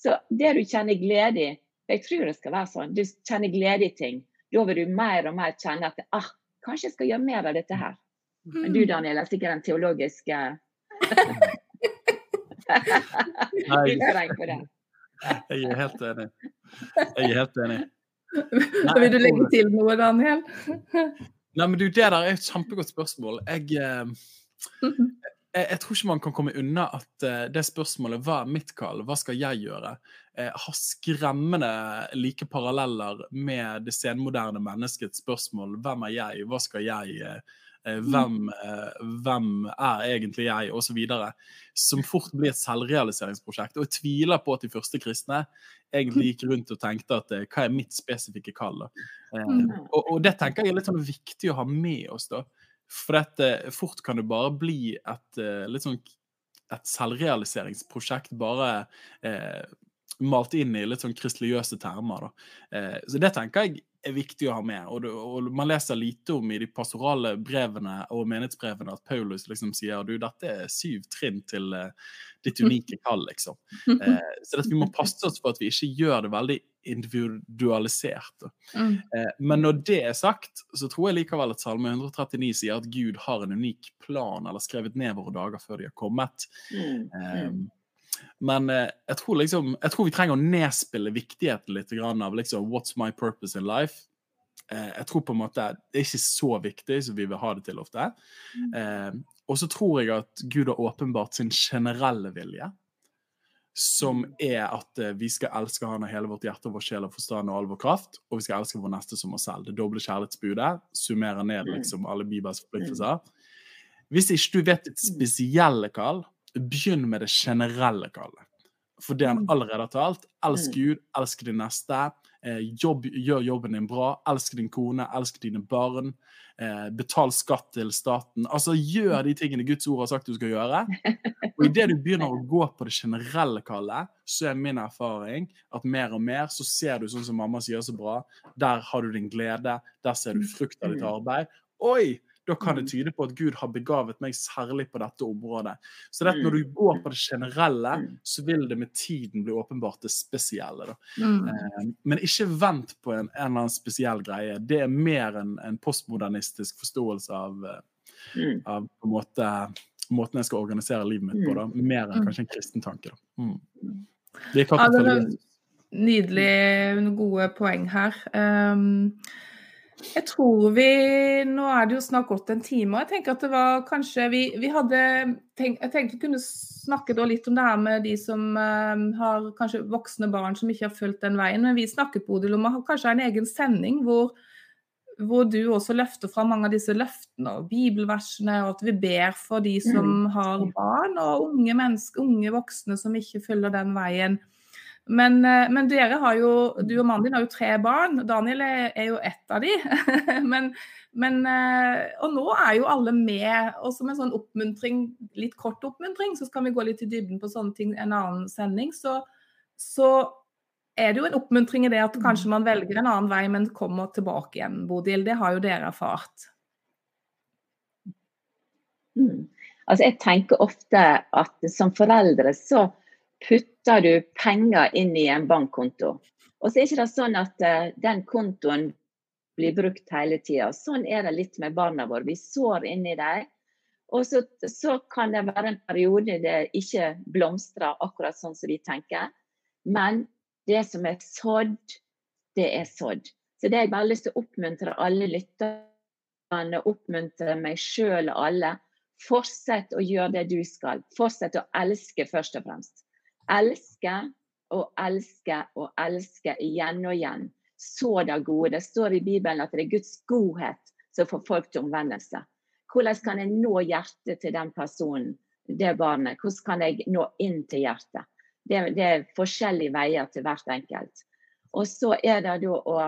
Så det du kjenner glede i Jeg tror det skal være sånn. Du kjenner glede i ting. Da vil du mer og mer kjenne at ah, kanskje jeg skal gjøre mer av dette her. Men du Daniel er sikkert den teologiske Jeg er helt enig. Jeg er helt enig. Nei, vil du legge til noe, Daniel? Nei, men du, Det der er et kjempegodt spørsmål. Jeg, eh, jeg, jeg, tror ikke man kan komme unna at uh, det spørsmålet hva er mitt kall, hva skal jeg gjøre, uh, har skremmende like paralleller med det senmoderne menneskets spørsmål hvem er jeg, hva skal jeg? Eh, hvem, eh, hvem, er egentlig jeg, osv. Som fort blir et selvrealiseringsprosjekt. Og jeg tviler på at de første kristne egentlig gikk rundt og tenkte at eh, hva er mitt spesifikke kall? Mm. Og, og, det tenker jeg er litt sånn viktig å ha med oss. da. For dette, fort kan det bare bli et litt sånn et selvrealiseringsprosjekt bare eh, malt inn i litt sånn kristeligøse termer. Da. Eh, så det tenker jeg er viktig å ha med. Og, det, og, Man leser lite om i de pastorale brevene og menighetsbrevene at Paulus liksom sier du, dette er syv trinn til uh, ditt unike kall. liksom. Eh, så vi må passe oss for at vi ikke gjør det veldig individualisert. Mm. Eh, men når det er sagt, så tror jeg likevel at Salme 139 sier at Gud har en unik plan, eller skrevet ned våre dager før de har kommet. Mm. Eh, men eh, jeg, tror liksom, jeg tror vi trenger å nedspille viktigheten litt av liksom, what's my purpose in life. Eh, jeg tror på en måte Det er ikke så viktig som vi vil ha det til ofte. Mm. Eh, og så tror jeg at Gud har åpenbart sin generelle vilje. Som mm. er at eh, vi skal elske Han av hele vårt hjerte, vår sjel og forstand og all vår kraft. Og vi skal elske vår neste som oss selv. Det doble kjærlighetsbudet summerer ned mm. liksom alle Bibels forpliktelser. Hvis ikke du vet ditt spesielle kall, begynn med det generelle kallet. For det han mm. allerede har talt. Elsk mm. Gud, elsk din neste. Eh, jobb, gjør jobben din bra. Elsk din kone, elsk dine barn. Eh, betal skatt til staten. Altså, Gjør de tingene Guds ord har sagt du skal gjøre. Og idet du begynner å gå på det generelle kallet, så er min erfaring at mer og mer så ser du sånn som mamma sier så bra. Der har du din glede. Der ser du frukt av ditt mm. arbeid. Oi! Da kan det Mm. tyde på at Gud har begavet meg særlig på dette området. Så det at Mm. når du går på det generelle, Mm. så vil det med tiden bli åpenbart det spesielle. Mm. Eh, Men ikke vent på en, en eller annen spesiell greie. Det er mer en, en postmodernistisk forståelse av, eh, Mm. av på en måte, måten jeg skal organisere livet mitt på. Da. Mer enn kanskje en kristen tanke. Da. Mm. Det er klart Ja, det er nydelig gode poeng her. Um, jeg tror vi Nå er det jo snart gått en time, og jeg tenker at det var kanskje Vi, vi hadde tenkt, Jeg tenkte vi kunne snakke da litt om det her med de som uh, har kanskje voksne barn som ikke har fulgt den veien. Men vi snakket Bodil, om å ha kanskje en egen sending hvor, hvor du også løfter fram mange av disse løftene og bibelversene, og at vi ber for de som har barn og unge mennesker, unge voksne som ikke følger den veien. Men, eh, men dere har jo, du og mannen din har jo tre barn. Daniel er, jo ett av de. men, men, eh, og nå er jo alle med. Og som en sånn oppmuntring, litt kort oppmuntring, så skal vi gå litt i dybden på sånne ting en annen sending. Så, så er det jo en oppmuntring i det at kanskje man velger en annen vei, men kommer tilbake igjen, Bodil. Det har jo dere erfart. Mm. Altså, jeg tenker ofte at som foreldre så putter du penger inn i en bankkonto. Og så er ikke det sånn at eh, den kontoen blir brukt hele tida. Sånn er det litt med barna våre. Vi sår inni dem. Og så, så kan det være en periode det ikke blomstrer akkurat sånn som vi tenker. Men det som er sådd, det er sådd. Så det har jeg bare lyst til å oppmuntre alle lytterne, oppmuntre meg sjøl og alle. Fortsett å gjøre det du skal. Fortsett å elske først og fremst. Elske og elske og elske igjen og igjen. Så det gode. Det står i Bibelen at det er Guds godhet som får folk til omvendelse. Hvordan kan jeg nå hjertet til den personen, det barnet? Hvordan kan jeg nå inn til hjertet? Det, det er forskjellige veier til hvert enkelt. Og så er det da å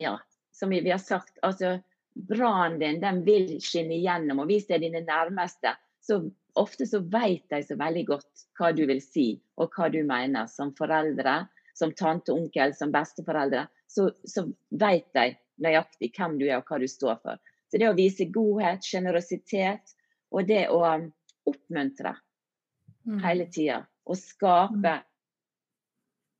Ja, som vi, har sagt, altså brannen din den vil skinne igjennom. Og hvis det er dine nærmeste, så ofte så vet de så veldig godt hva du vil si og hva du mener som foreldre, som tante, onkel, som besteforeldre. Så, så vet de nøyaktig hvem du er og hva du står for. Så det å vise godhet, sjenerøsitet og det å oppmuntre Mm. hele tida. Og skape,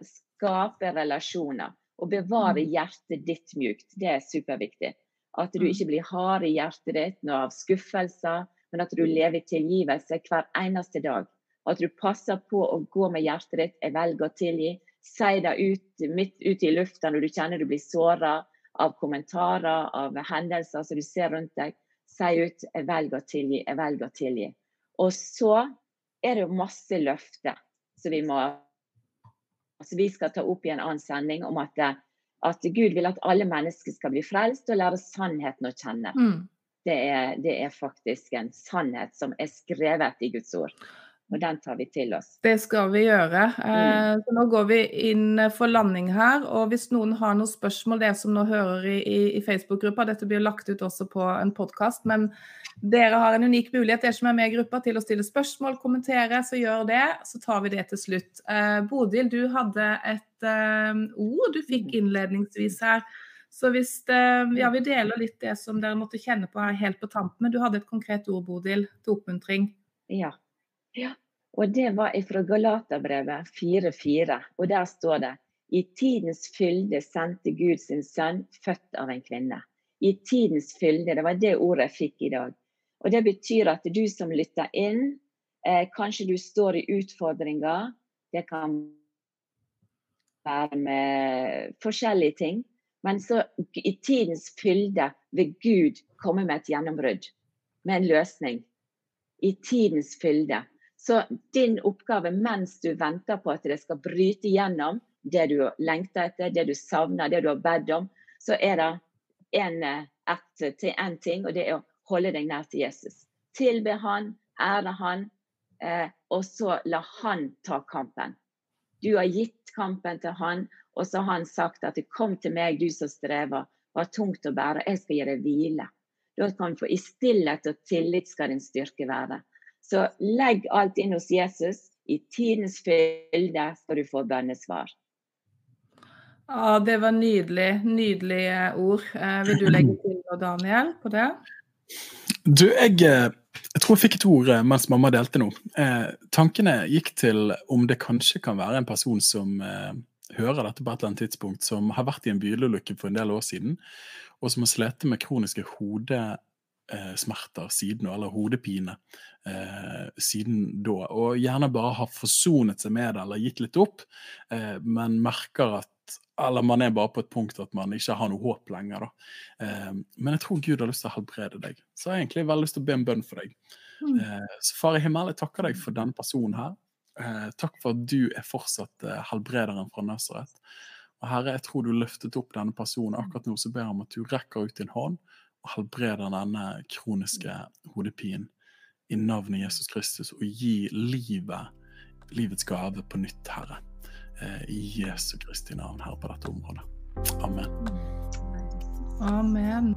skape relasjoner. Og bevare hjertet ditt mjukt. Det er superviktig. At du Mm. ikke blir hard i hjertet ditt av skuffelser, men at du lever i tilgivelse hver eneste dag. At du passer på å gå med hjertet ditt. Jeg velger å tilgi. Si det ut, midt ute i lufta når du kjenner du blir såra av kommentarer, av hendelser som du ser rundt deg. Si ut 'jeg velger å tilgi', 'jeg velger å tilgi'. Og så er det jo masse løfter som vi må altså Vi skal ta opp i en annen sending om at, at Gud vil at alle mennesker skal bli frelst og lære sannheten å kjenne. Mm. Det er, det er faktisk en sannhet som er skrevet i Guds ord. Og den tar vi til oss. Det skal vi gjøre. Eh, så nå går vi inn for landing her. Og hvis noen har noen spørsmål, det som nå hører i, i, i Facebook-gruppa, dette blir lagt ut også på en podkast, men dere har en unik mulighet, dere som er med i gruppa, til å stille spørsmål, kommentere, så gjør det. Så tar vi det til slutt. Eh, Bodil, du hadde et eh, ord du fikk innledningsvis her. Så hvis det, ja, vi deler litt det som dere måtte kjenne på her helt på tampen, men du hadde et konkret ord, Bodil, til oppmuntring. Ja. ja. Og det var fra Galaterbrevet 4.4, og der står det i tidens fylde sendte Gud sin sønn, født av en kvinne. I tidens fylde, det var det ordet jeg fikk i dag. Og det betyr at du som lytter inn, eh, kanskje du står i utfordringer. Det kan være med forskjellige ting. Men så i tidens fylde vil Gud komme med et gjennombrudd, med en løsning. I tidens fylde. Så din oppgave mens du venter på at det skal bryte gjennom det du lengter etter, det du savner, det du har bedt om, så er det en, et, til en ting, og det er å holde deg nær til Jesus. Tilbe han, ære han, eh, og så la han ta kampen. Du har gitt kampen til han, og så har han sagt at 'kom til meg, du som strever, var tungt å bære, jeg skal gi deg hvile'. Da kan du få I stillhet og tillit skal din styrke være. Så legg alt inn hos Jesus. I tidens fylde skal du få bønnesvar. Ja, det var nydelig. Nydelige ord. Eh, vil du legge til noe, Daniel, på det? Du, jeg, eh, jeg, tror jeg fikk et ord eh, mens mamma delte noe. Eh, tankene gikk til om det kanskje kan være en person som eh, hører dette på et eller annet tidspunkt, som har vært i en bilulykke for en del år siden, og som har slitt med kroniske hodesmerter siden, eller hodepine eh, siden da. Og gjerne bare har forsonet seg med det eller gitt litt opp, eh, men merker at eller man er bare på et punkt at man ikke har noe håp lenger. Eh, men jeg tror Gud har lyst til å helbrede deg. Så jeg har egentlig veldig lyst til å be en bønn for deg. Mm. Eh, så Far i himmel, jeg takker deg for denne personen her. Eh, takk for at du er fortsatt eh, helbrederen fra Nasaret. Og Herre, jeg tror du løftet opp denne personen. Akkurat nå så ber jeg om at du rekker ut din hånd og helbreder denne kroniske hodepinen i navnet Jesus Kristus, og gi livet, livets gave på nytt, Herre. Eh, I Jesu Kristi navn, her på dette området. Amen. Amen.